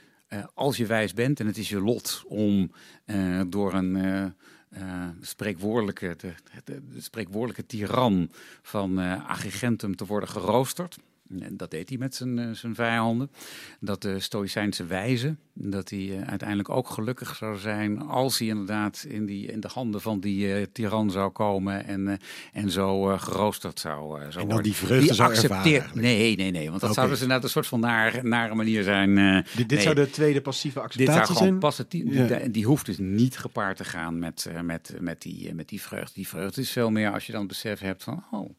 als je wijs bent en het is je lot om eh, door een eh, eh, spreekwoordelijke, de, de, de spreekwoordelijke tiran van eh Agrigentum te worden geroosterd. En dat deed hij met zijn, eh, zijn vijanden. Dat de Stoïcijnse wijze, dat hij eh, uiteindelijk ook gelukkig zou zijn als hij inderdaad in, die, in de handen van die eh, tiran zou komen en, en zo geroosterd zou, zou En dan worden. die vreugde zou ervaren accepteert. eigenlijk. Nee, nee, nee, want dat zou dus inderdaad een soort van naar, nare manier zijn. dit, dit nee. zou de tweede passieve Dit acceptatie zou gewoon zijn? passen. Die, Ja. die, die hoeft dus niet gepaard te gaan met, met, met, die, met die vreugde. Die vreugde is veel meer als je dan het besef hebt van, oh,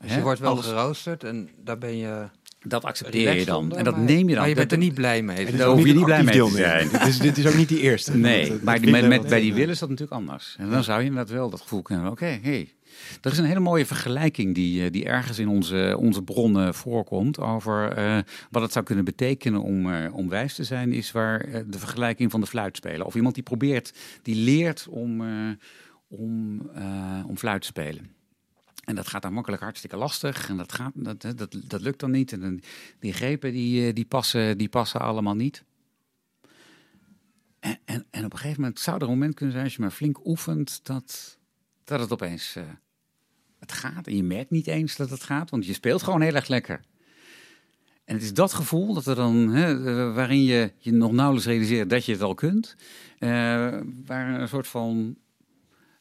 Dus je wordt wel alles- geroosterd en daar ben je dat accepteer je dan. onder, En dat maar- neem je dan. Maar je bent er niet blij mee. En Daar ook hoef je niet blij mee te zijn. Dit is, dit is ook niet die eerste. Nee, maar die, met, willen bij die wil is dat natuurlijk anders. En dan zou je inderdaad wel dat gevoel kunnen hebben, oké, hey. Er is een hele mooie vergelijking die, eh, die ergens in onze, onze bronnen voorkomt over eh, wat het zou kunnen betekenen om, eh, om wijs te zijn, is waar de vergelijking van de fluitspeler. Of iemand die probeert, die leert om, eh, om, om fluit te spelen. En dat gaat dan makkelijk hartstikke lastig. En dat, gaat, dat, dat, dat lukt dan niet. En die grepen die, eh, die, passen, die passen allemaal niet. En, en, en op een gegeven moment zou er een moment kunnen zijn, als je maar flink oefent, dat, dat het opeens eh, het gaat. En je merkt niet eens dat het gaat, want je speelt gewoon heel erg lekker. En het is dat gevoel dat er dan, hè, eh, waarin je je nog nauwelijks realiseert dat je het al kunt, waar een soort van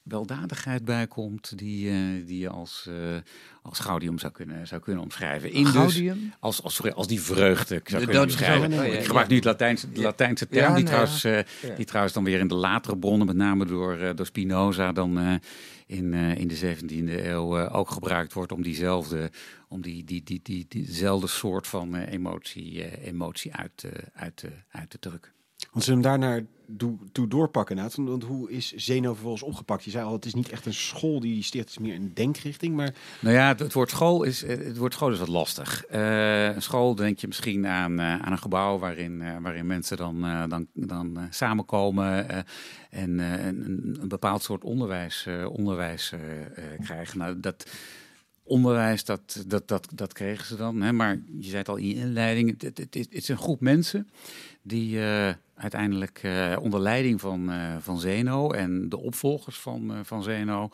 weldadigheid bij komt die, eh, die je als, eh, als gaudium zou kunnen, zou kunnen omschrijven. In dus, als, als, sorry, als die vreugde zou kunnen omschrijven. oh, ja, Ik gebruik nu het Latijnse, de Latijnse term, Ja, die, nee, trouwens, eh, die trouwens dan weer in de latere bronnen, met name door, door Spinoza, dan in, in de 17e eeuw ook gebruikt wordt om diezelfde, om die, die, die, die, diezelfde soort van emotie, emotie uit, uit, uit te drukken. Want ze hem daarnaar toe, toe doorpakken. inderdaad. Want, hoe is Zeno vervolgens opgepakt? Je zei al, het is niet echt een school die sticht, is meer een denkrichting. Maar Nou ja, het, het woord school is, het woord school is wat lastig. Eh, een school denk je misschien aan, eh, aan een gebouw waarin, eh, waarin mensen dan, dan, dan samenkomen en een, een- bepaald soort onderwijs, onderwijs krijgen. Nou, dat onderwijs, dat, dat, dat, dat kregen ze dan. Hè? Maar je zei het al in je inleiding, het, het, het, is- een groep mensen die eh, uiteindelijk eh, onder leiding van, eh, van Zeno en de opvolgers van, van Zeno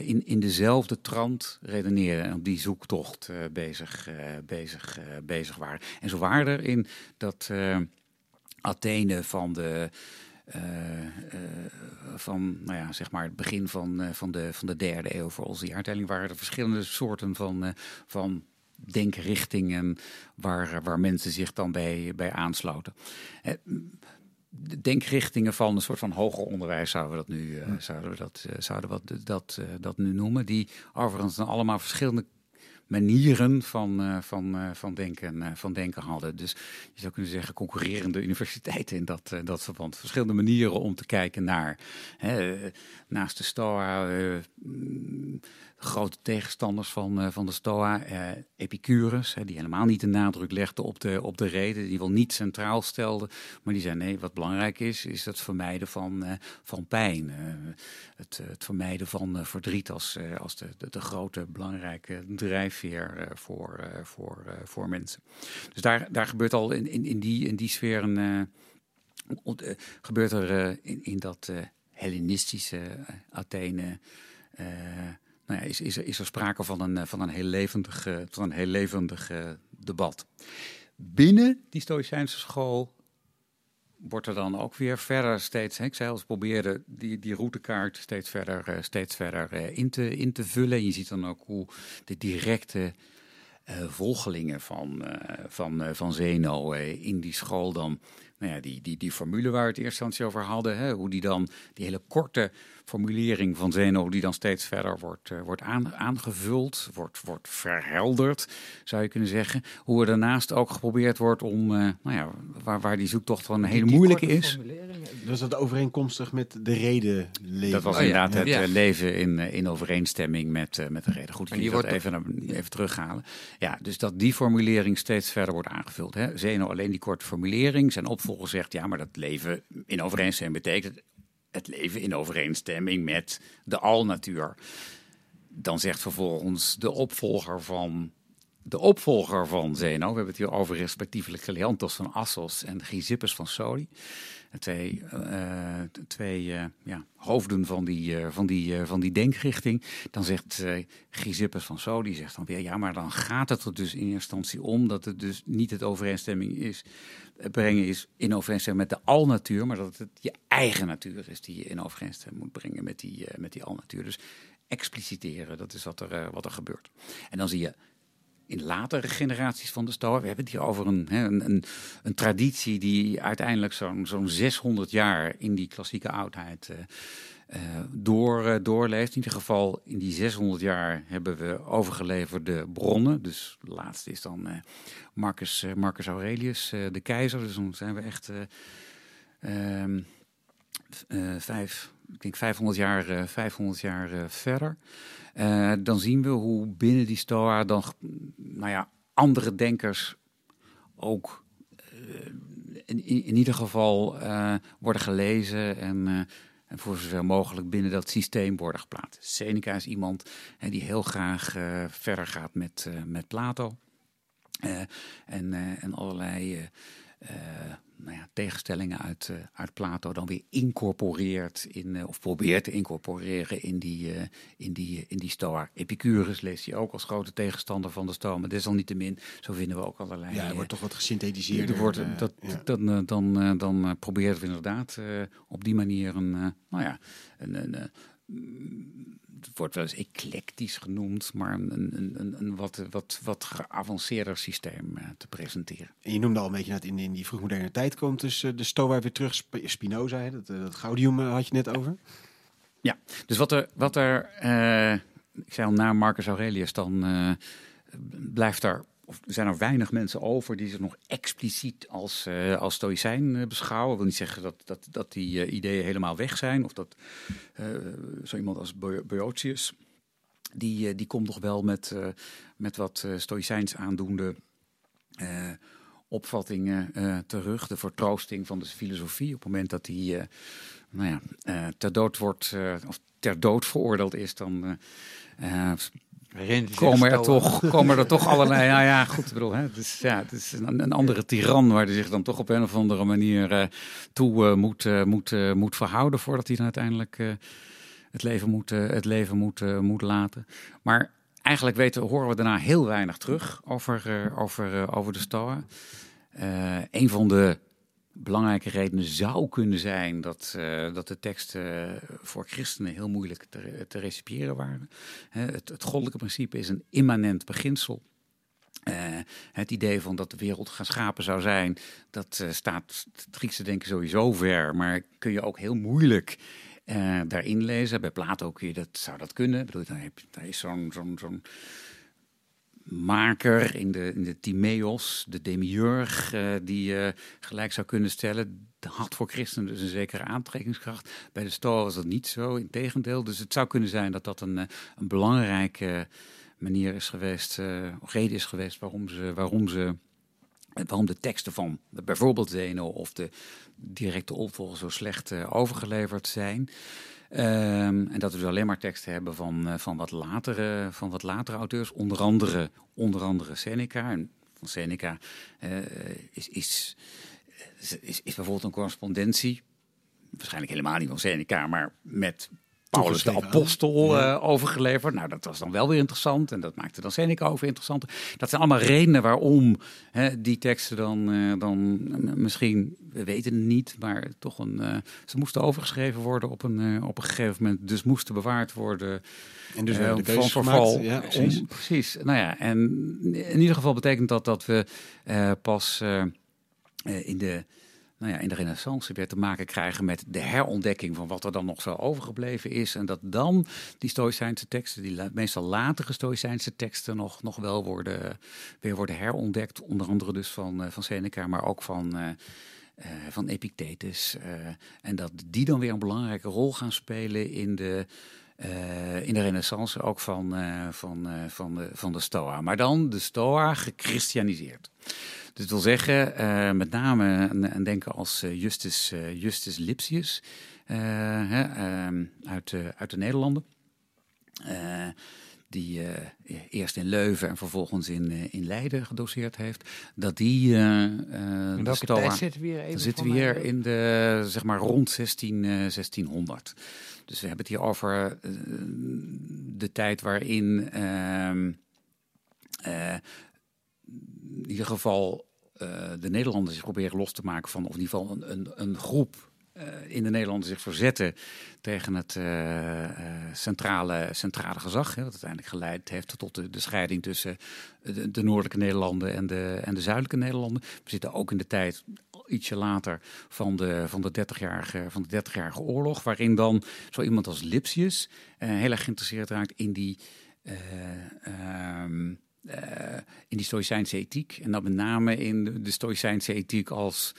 in, in dezelfde trant redeneren en op die zoektocht bezig, bezig, bezig waren. En zo waren er in dat Athene van de. Eh, eh, van nou ja, zeg maar het begin van, eh, van, de, van de derde eeuw voor onze jaartelling waren er verschillende soorten van, van denkrichtingen waar, waar mensen zich dan bij, bij aansloten. De denkrichtingen van een soort van hoger onderwijs zouden we dat nu, zouden we dat, zouden we dat, dat, dat nu noemen. Die overigens dan allemaal verschillende manieren van, eh, van, eh, van, denken, eh, van denken hadden. Dus je zou kunnen zeggen concurrerende universiteiten in dat, dat verband. Verschillende manieren om te kijken naar. Hè, naast de Stoa, grote tegenstanders van, eh, van de Stoa, eh, Epicurus, die helemaal niet de nadruk legde op de, op de reden, die wel niet centraal stelde, maar die zei nee, wat belangrijk is, is het vermijden van, eh, van pijn. het, het vermijden van verdriet als, als de, de, de grote belangrijke drijfveer voor, voor, voor mensen. Dus daar, daar gebeurt al in, in, in, die, in die sfeer een, gebeurt er in, in dat Hellenistische Athene. Nou ja, is, is, er, is er sprake van een, eh, van een heel levendig, eh, van een heel levendig eh, debat. Binnen die Stoïcijnse school wordt er dan ook weer verder steeds, hè, ik zei al, ze probeerden die, die routekaart steeds verder, steeds verder in, te, in te vullen. En je ziet dan ook hoe de directe volgelingen van, van, van Zeno in die school dan, nou ja, die, die, die formule waar we het eerst instantie over hadden, hè, hoe die dan, die hele korte formulering van Zeno, hoe die dan steeds verder wordt, eh, wordt aan, aangevuld, wordt, wordt verhelderd, zou je kunnen zeggen. Hoe er daarnaast ook geprobeerd wordt om, eh, nou ja, waar, waar die zoektocht van een hele moeilijke is. was dat overeenkomstig met de reden leven? Dat was Oh ja, inderdaad ja. het Ja. eh, leven in, in overeenstemming met, met de reden. Goed, En ik die wordt even, even terughalen. Ja, dus dat die formulering steeds verder wordt aangevuld. Hè. Zeno alleen die korte formulering. Zijn opvolger zegt, ja, maar dat leven in overeenstemming betekent het leven in overeenstemming met de alnatuur. Dan zegt vervolgens de opvolger van de opvolger van Zeno, we hebben het hier over respectievelijk Leontos van Assos en Chrysippus van Soli. Twee, eh, twee eh, ja, hoofden van die, eh, van, die, van die denkrichting. Dan zegt Chrysippus van Soli, zegt dan weer, ja, maar dan gaat het er dus in eerste instantie om dat het dus niet het overeenstemming is, brengen is in overeenstemming met de alnatuur, maar dat het je eigen natuur is die je in overeenstemming moet brengen met die, eh, met die alnatuur. Dus expliciteren, dat is wat er, eh, wat er gebeurt. En dan zie je in latere generaties van de Stoa. We hebben het hier over een, een, een, een traditie die uiteindelijk zo'n zo'n 600 jaar in die klassieke oudheid eh, door, eh, doorleeft. In ieder geval in die 600 jaar hebben we overgeleverde bronnen. Dus de laatste is dan eh, Marcus, eh, Marcus Aurelius, eh, de keizer. Dus dan zijn we echt eh, ehm, eh, vijf, ik denk 500 jaar, eh, 500 jaar eh, verder. Eh, dan zien we hoe binnen die Stoa dan, nou ja, andere denkers ook eh, in, in, ieder geval eh, worden gelezen en, eh, en voor zover mogelijk binnen dat systeem worden geplaatst. Seneca is iemand hè, die heel graag eh, verder gaat met, eh, met Plato. Eh, en, en allerlei nou ja, tegenstellingen uit, eh, uit Plato dan weer incorporeert in, eh, of probeert te incorporeren in die, eh, in die, in die Stoa. Epicurus leest hij ook als grote tegenstander van de Stoa, maar desalniettemin, zo vinden we ook allerlei... Ja, er wordt toch wat gesynthetiseerd. er wordt, dat, ja. dan, dan, dan proberen we inderdaad op die manier een, nou ja, een, een, eh, het wordt wel eens eclectisch genoemd, maar een, een, een, een wat, wat, wat geavanceerder systeem uh, te presenteren. En je noemde al een beetje dat in, in die vroegmoderne tijd komt dus uh, de Stoa weer terug. Sp Spinoza, hè, dat, uh, dat Gaudium had je net over. Ja, dus wat er, wat er ik zei al na Marcus Aurelius, dan blijft er of zijn er weinig mensen over die zich nog expliciet als, uh, als stoïcijn uh, beschouwen. Dat wil niet zeggen dat, dat, dat die uh, ideeën helemaal weg zijn. Of dat zo iemand als Boetius, die, die komt nog wel met, met wat stoïcijns aandoende opvattingen terug. De vertroosting van de filosofie op het moment dat hij nou ja, ter dood wordt, of ter dood veroordeeld is, dan komen er, toch, komen er toch allerlei. Ja, ja, goed. Ik bedoel, hè, het is, ja, het is een, een andere tiran waar hij zich dan toch op een of andere manier uh, toe uh, moet, uh, moet, moet verhouden voordat hij dan uiteindelijk het leven moet, het leven moet, moet laten. Maar eigenlijk weten, horen we daarna heel weinig terug over, over, over de Stoa. een van de belangrijke redenen zou kunnen zijn dat, uh, dat de teksten voor christenen heel moeilijk te, te recipiëren waren. het, het goddelijke principe is een immanent beginsel. Uh, het idee van dat de wereld geschapen zou zijn, dat staat het Griekse denken sowieso ver, maar kun je ook heel moeilijk daarin lezen. Bij Plato kun je dat, zou dat kunnen. Ik bedoel, heb, daar is zo'n zo'n zo'n maker in de, in de Timaeus, de demiurg, uh, die je gelijk zou kunnen stellen. had voor christenen dus een zekere aantrekkingskracht. Bij de Stoa was dat niet zo, in tegendeel. Dus het zou kunnen zijn dat dat een, eh, een belangrijke manier is geweest, uh, reden is geweest waarom ze, waarom ze waarom de teksten van bijvoorbeeld Zeno of de directe opvolger zo slecht overgeleverd zijn. Um, en dat we dus alleen maar teksten hebben van, uh, van, wat latere, van wat latere auteurs, onder andere, onder andere Seneca. En van Seneca uh, is, is, is, is, bijvoorbeeld een correspondentie, waarschijnlijk helemaal niet van Seneca, maar met Paulus de apostel uh, overgeleverd. Nou, dat was dan wel weer interessant. En dat maakte dan Seneca over interessant. Dat zijn allemaal redenen waarom hè, die teksten dan, uh, dan misschien, we weten het niet, maar toch een. Uh, ze moesten overgeschreven worden op een, op een gegeven moment. Dus moesten bewaard worden. En dus de van verval. Ja, precies. Om, precies. Nou ja, en in ieder geval betekent dat dat we pas in de nou ja, in de renaissance weer te maken krijgen met de herontdekking van wat er dan nog zo overgebleven is. En dat dan die Stoïcijnse teksten, die meestal latere Stoïcijnse teksten, nog, nog wel worden, weer worden herontdekt. Onder andere dus van, uh, van Seneca, maar ook van, uh, van Epictetus. en dat die dan weer een belangrijke rol gaan spelen in de. Uh, in de renaissance ook van, uh, van, uh, van, de, van de Stoa. Maar dan de Stoa gechristianiseerd. Dus dat wil zeggen, uh, met name een denker als uh, Justus, uh, Justus Lipsius hè, uit, uit de Nederlanden. die eerst in Leuven en vervolgens in, in Leiden gedoseerd heeft. Dat die. in welke Stoa, tijd zitten we hier? Even dan zitten we hier in de, zeg maar, rond 16, 1600. Dus we hebben het hier over de tijd waarin. Ehm, in ieder geval uh, de Nederlanders zich proberen los te maken van, of in ieder geval een, een, groep uh, in de Nederlanden zich verzetten tegen het uh, centrale, centrale gezag. Hè, dat uiteindelijk geleid heeft tot de, de scheiding tussen de, de, noordelijke Nederlanden en de, en de zuidelijke Nederlanden. We zitten ook in de tijd ietsje later van de, van de 30-jarige van de 30 oorlog, waarin dan zo iemand als Lipsius heel erg geïnteresseerd raakt in die. Um, uh, in die Stoïcijnse ethiek. En dan met name in de, de Stoïcijnse ethiek als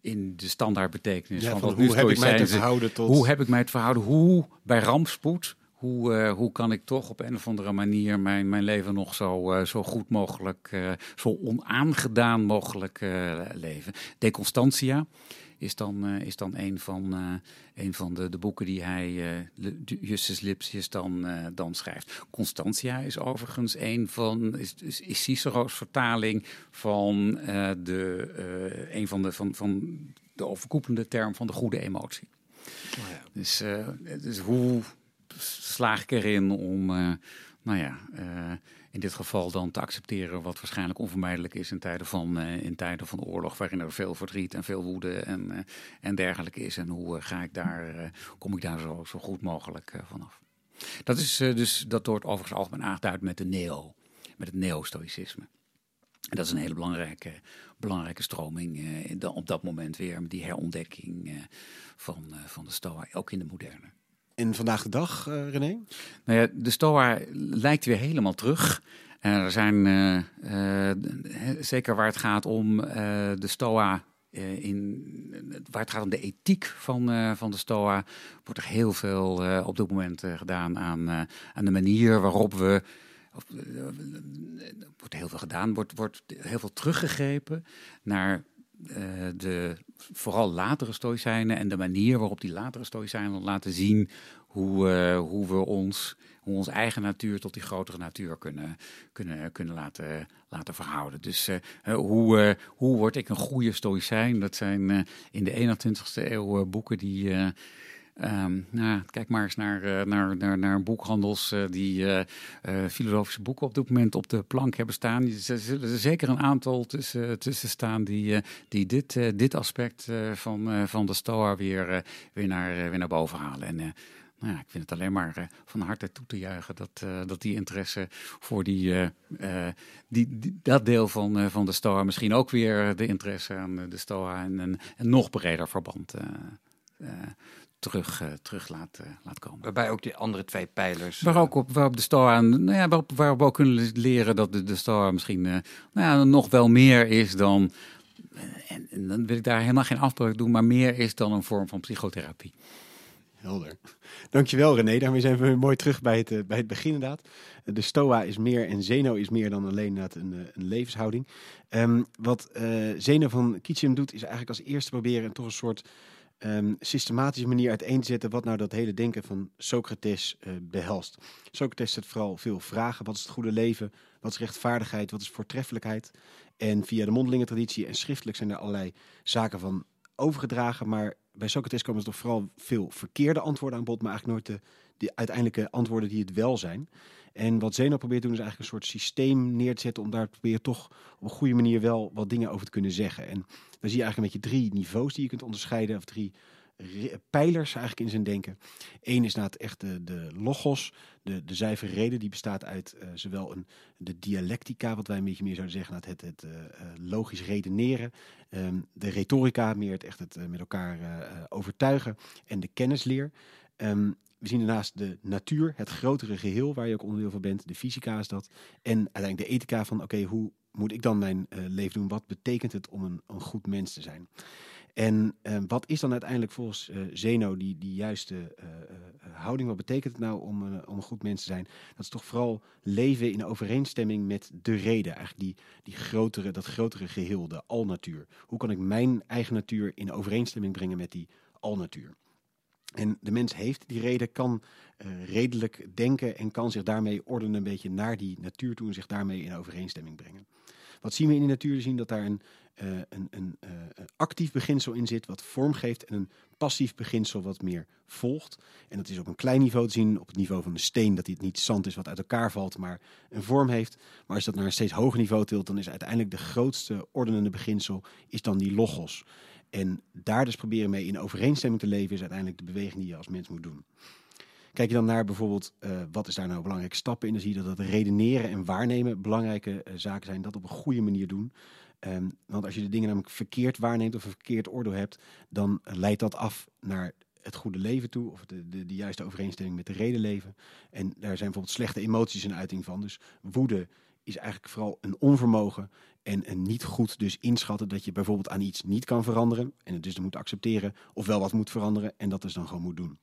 in de standaard betekenis. Ja, van, van hoe heb ik mij te verhouden tot... Hoe heb ik mij te verhouden? Hoe bij rampspoed? Hoe, eh, hoe kan ik toch op een of andere manier mijn, mijn leven nog zo, eh, zo goed mogelijk, eh, zo onaangedaan mogelijk leven? De Constantia is dan, is dan een van, een van de, de boeken die hij, Justus Lipsius, dan, dan schrijft. Constantia is overigens een van, is, is, is Cicero's vertaling van, de, een van de, van, van de overkoepelende term van de goede emotie. Dus, eh, dus hoe slaag ik erin om, eh, nou ja, in dit geval dan te accepteren wat waarschijnlijk onvermijdelijk is in tijden van, in tijden van oorlog, waarin er veel verdriet en veel woede en, en dergelijke is. En hoe ga ik daar, kom ik daar zo, zo goed mogelijk vanaf. Dat is dus, dat wordt overigens algemeen aangeduid met de neo, met het neo-stoïcisme. En dat is een hele belangrijke, belangrijke stroming op dat moment weer, die herontdekking van, van de Stoa, ook in de moderne. En vandaag de dag, René? Nou ja, de Stoa lijkt weer helemaal terug. er zijn, zeker waar het gaat om de Stoa in, waar het gaat om de ethiek van, van de Stoa, wordt er heel veel op dit moment gedaan aan, aan de manier waarop we eh, wordt heel veel gedaan, wordt, wordt heel veel teruggegrepen naar de vooral latere stoïcijnen en de manier waarop die latere stoïcijnen laten zien hoe, uh, hoe we ons, hoe eigen natuur tot die grotere natuur kunnen, kunnen, kunnen laten, laten verhouden. Dus uh, hoe, hoe word ik een goede stoïcijn? Dat zijn in de 21ste eeuw boeken die Um, nou, kijk maar eens naar, uh, naar, naar, naar boekhandels uh, die uh, filosofische boeken op dit moment op de plank hebben staan. Er zullen er zeker een aantal tussen, tussen staan die, die dit, dit aspect van, van de Stoa weer, weer, naar, weer naar boven halen. En nou ja, ik vind het alleen maar van harte toe te juichen dat, dat die interesse voor die, die, dat deel van, van de Stoa misschien ook weer de interesse aan de Stoa en een nog breder verband terug, uh, terug laat, uh, laat komen. Waarbij ook die andere twee pijlers... Waar ook op, waarop de Stoa, nou ja, waarop, waarop we ook kunnen leren dat de, de Stoa misschien uh, nou ja, nog wel meer is dan... En, en, dan wil ik daar helemaal geen afbreuk doen, maar meer is dan een vorm van psychotherapie. Helder. Dankjewel René. Daarmee zijn we mooi terug bij het, bij het begin inderdaad. De Stoa is meer en Zeno is meer dan alleen een, een levenshouding. Um, wat Zeno van Kitchen doet is eigenlijk als eerste proberen toch een soort um, systematische manier uiteen te zetten wat nou dat hele denken van Socrates uh, behelst. Socrates zet vooral veel vragen. Wat is het goede leven? Wat is rechtvaardigheid? Wat is voortreffelijkheid? En via de mondelinge traditie en schriftelijk zijn er allerlei zaken van overgedragen. Maar bij Socrates komen er toch vooral veel verkeerde antwoorden aan bod, maar eigenlijk nooit de, de uiteindelijke antwoorden die het wel zijn. En wat Zeno probeert te doen is eigenlijk een soort systeem neer te zetten om daar proberen toch op een goede manier wel wat dingen over te kunnen zeggen. En dan zie je eigenlijk een beetje drie niveaus die je kunt onderscheiden, of drie pijlers eigenlijk in zijn denken. Eén is het echt de, logos, de, de zuivere reden, die bestaat uit uh, zowel een, de dialectica, wat wij een beetje meer zouden zeggen, het, het uh, logisch redeneren. Um, de retorica, meer het echt het met elkaar overtuigen. En de kennisleer. Um, we zien daarnaast de natuur, het grotere geheel waar je ook onderdeel van bent. De fysica is dat. En uiteindelijk de ethica van oké, hoe moet ik dan mijn uh, leven doen? Wat betekent het om een, een goed mens te zijn? En uh, wat is dan uiteindelijk volgens uh, Zeno die, die juiste houding? Wat betekent het nou om, om een goed mens te zijn? Dat is toch vooral leven in overeenstemming met de reden. Eigenlijk die, die grotere, dat grotere geheel, de alnatuur. Hoe kan ik mijn eigen natuur in overeenstemming brengen met die alnatuur? En de mens heeft die reden, kan uh, redelijk denken en kan zich daarmee ordenen een beetje naar die natuur toe en zich daarmee in overeenstemming brengen. Wat zien we in die natuur? We zien dat daar een, uh, een, een uh, actief beginsel in zit wat vorm geeft en een passief beginsel wat meer volgt. En dat is op een klein niveau te zien, op het niveau van een steen, dat het niet zand is wat uit elkaar valt, maar een vorm heeft. Maar als je dat naar een steeds hoger niveau tilt, dan is uiteindelijk de grootste ordenende beginsel is dan die logos. En daar dus proberen mee in overeenstemming te leven, is uiteindelijk de beweging die je als mens moet doen. Kijk je dan naar bijvoorbeeld, uh, wat is daar nou belangrijke stappen in? Dan zie je dat redeneren en waarnemen belangrijke uh, zaken zijn. Dat op een goede manier doen. Um, want als je de dingen namelijk verkeerd waarneemt of een verkeerd oordeel hebt, dan leidt dat af naar het goede leven toe, of de, de, de juiste overeenstemming met de reden leven. En daar zijn bijvoorbeeld slechte emoties een uiting van. Dus woede is eigenlijk vooral een onvermogen en een niet goed dus inschatten dat je bijvoorbeeld aan iets niet kan veranderen en het dus moet accepteren of wel wat moet veranderen en dat dus dan gewoon moet doen.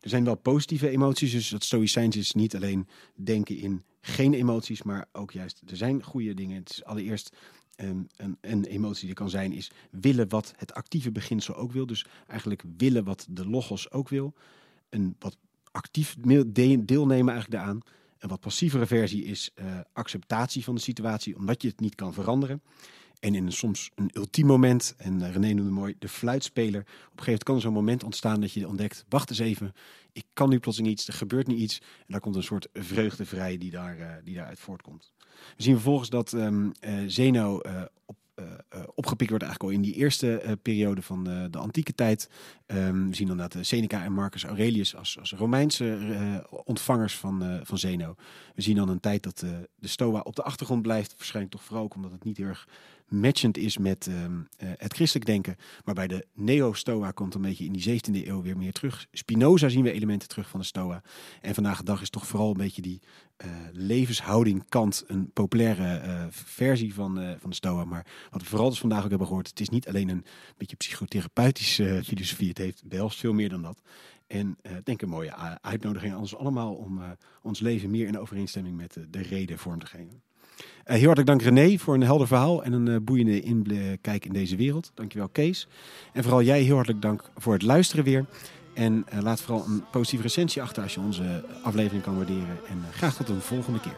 Er zijn wel positieve emoties, dus dat stoïcijns is niet alleen denken in geen emoties, maar ook juist er zijn goede dingen. Het is allereerst um, een, een emotie die kan zijn is willen wat het actieve beginsel ook wil, dus eigenlijk willen wat de logos ook wil. Een wat actief deelnemen eigenlijk daaraan. Een wat passievere versie is uh, acceptatie van de situatie, omdat je het niet kan veranderen. En in een, soms een ultiem moment, en uh, René noemde mooi de fluitspeler. Op een gegeven moment kan er zo'n moment ontstaan dat je ontdekt, wacht eens even, ik kan nu plotseling iets, er gebeurt nu iets. En daar komt een soort vreugde vrij die, daar, uh, die daaruit voortkomt. We zien vervolgens dat um, Zeno op opgepikt wordt eigenlijk al in die eerste uh, periode van de, de antieke tijd. Um, we zien dan dat Seneca en Marcus Aurelius als, als Romeinse ontvangers van, van Zeno. We zien dan een tijd dat de Stoa op de achtergrond blijft. Waarschijnlijk toch vooral ook omdat het niet heel erg matchend is met um, het christelijk denken. Maar bij de Neo-Stoa komt een beetje in die 17e eeuw weer meer terug. Spinoza zien we elementen terug van de Stoa. En vandaag de dag is toch vooral een beetje die uh, levenshouding kant een populaire uh, versie van, van de Stoa. Maar wat we vooral dus vandaag ook hebben gehoord, het is niet alleen een beetje psychotherapeutische filosofie. Het heeft behelst veel meer dan dat. En uh, denk een mooie uitnodiging aan ons allemaal om ons leven meer in overeenstemming met de reden vorm te geven. Heel hartelijk dank René voor een helder verhaal en een boeiende inkijk in deze wereld. Dankjewel Kees. En vooral jij heel hartelijk dank voor het luisteren weer. En laat vooral een positieve recensie achter als je onze aflevering kan waarderen. En graag tot een volgende keer.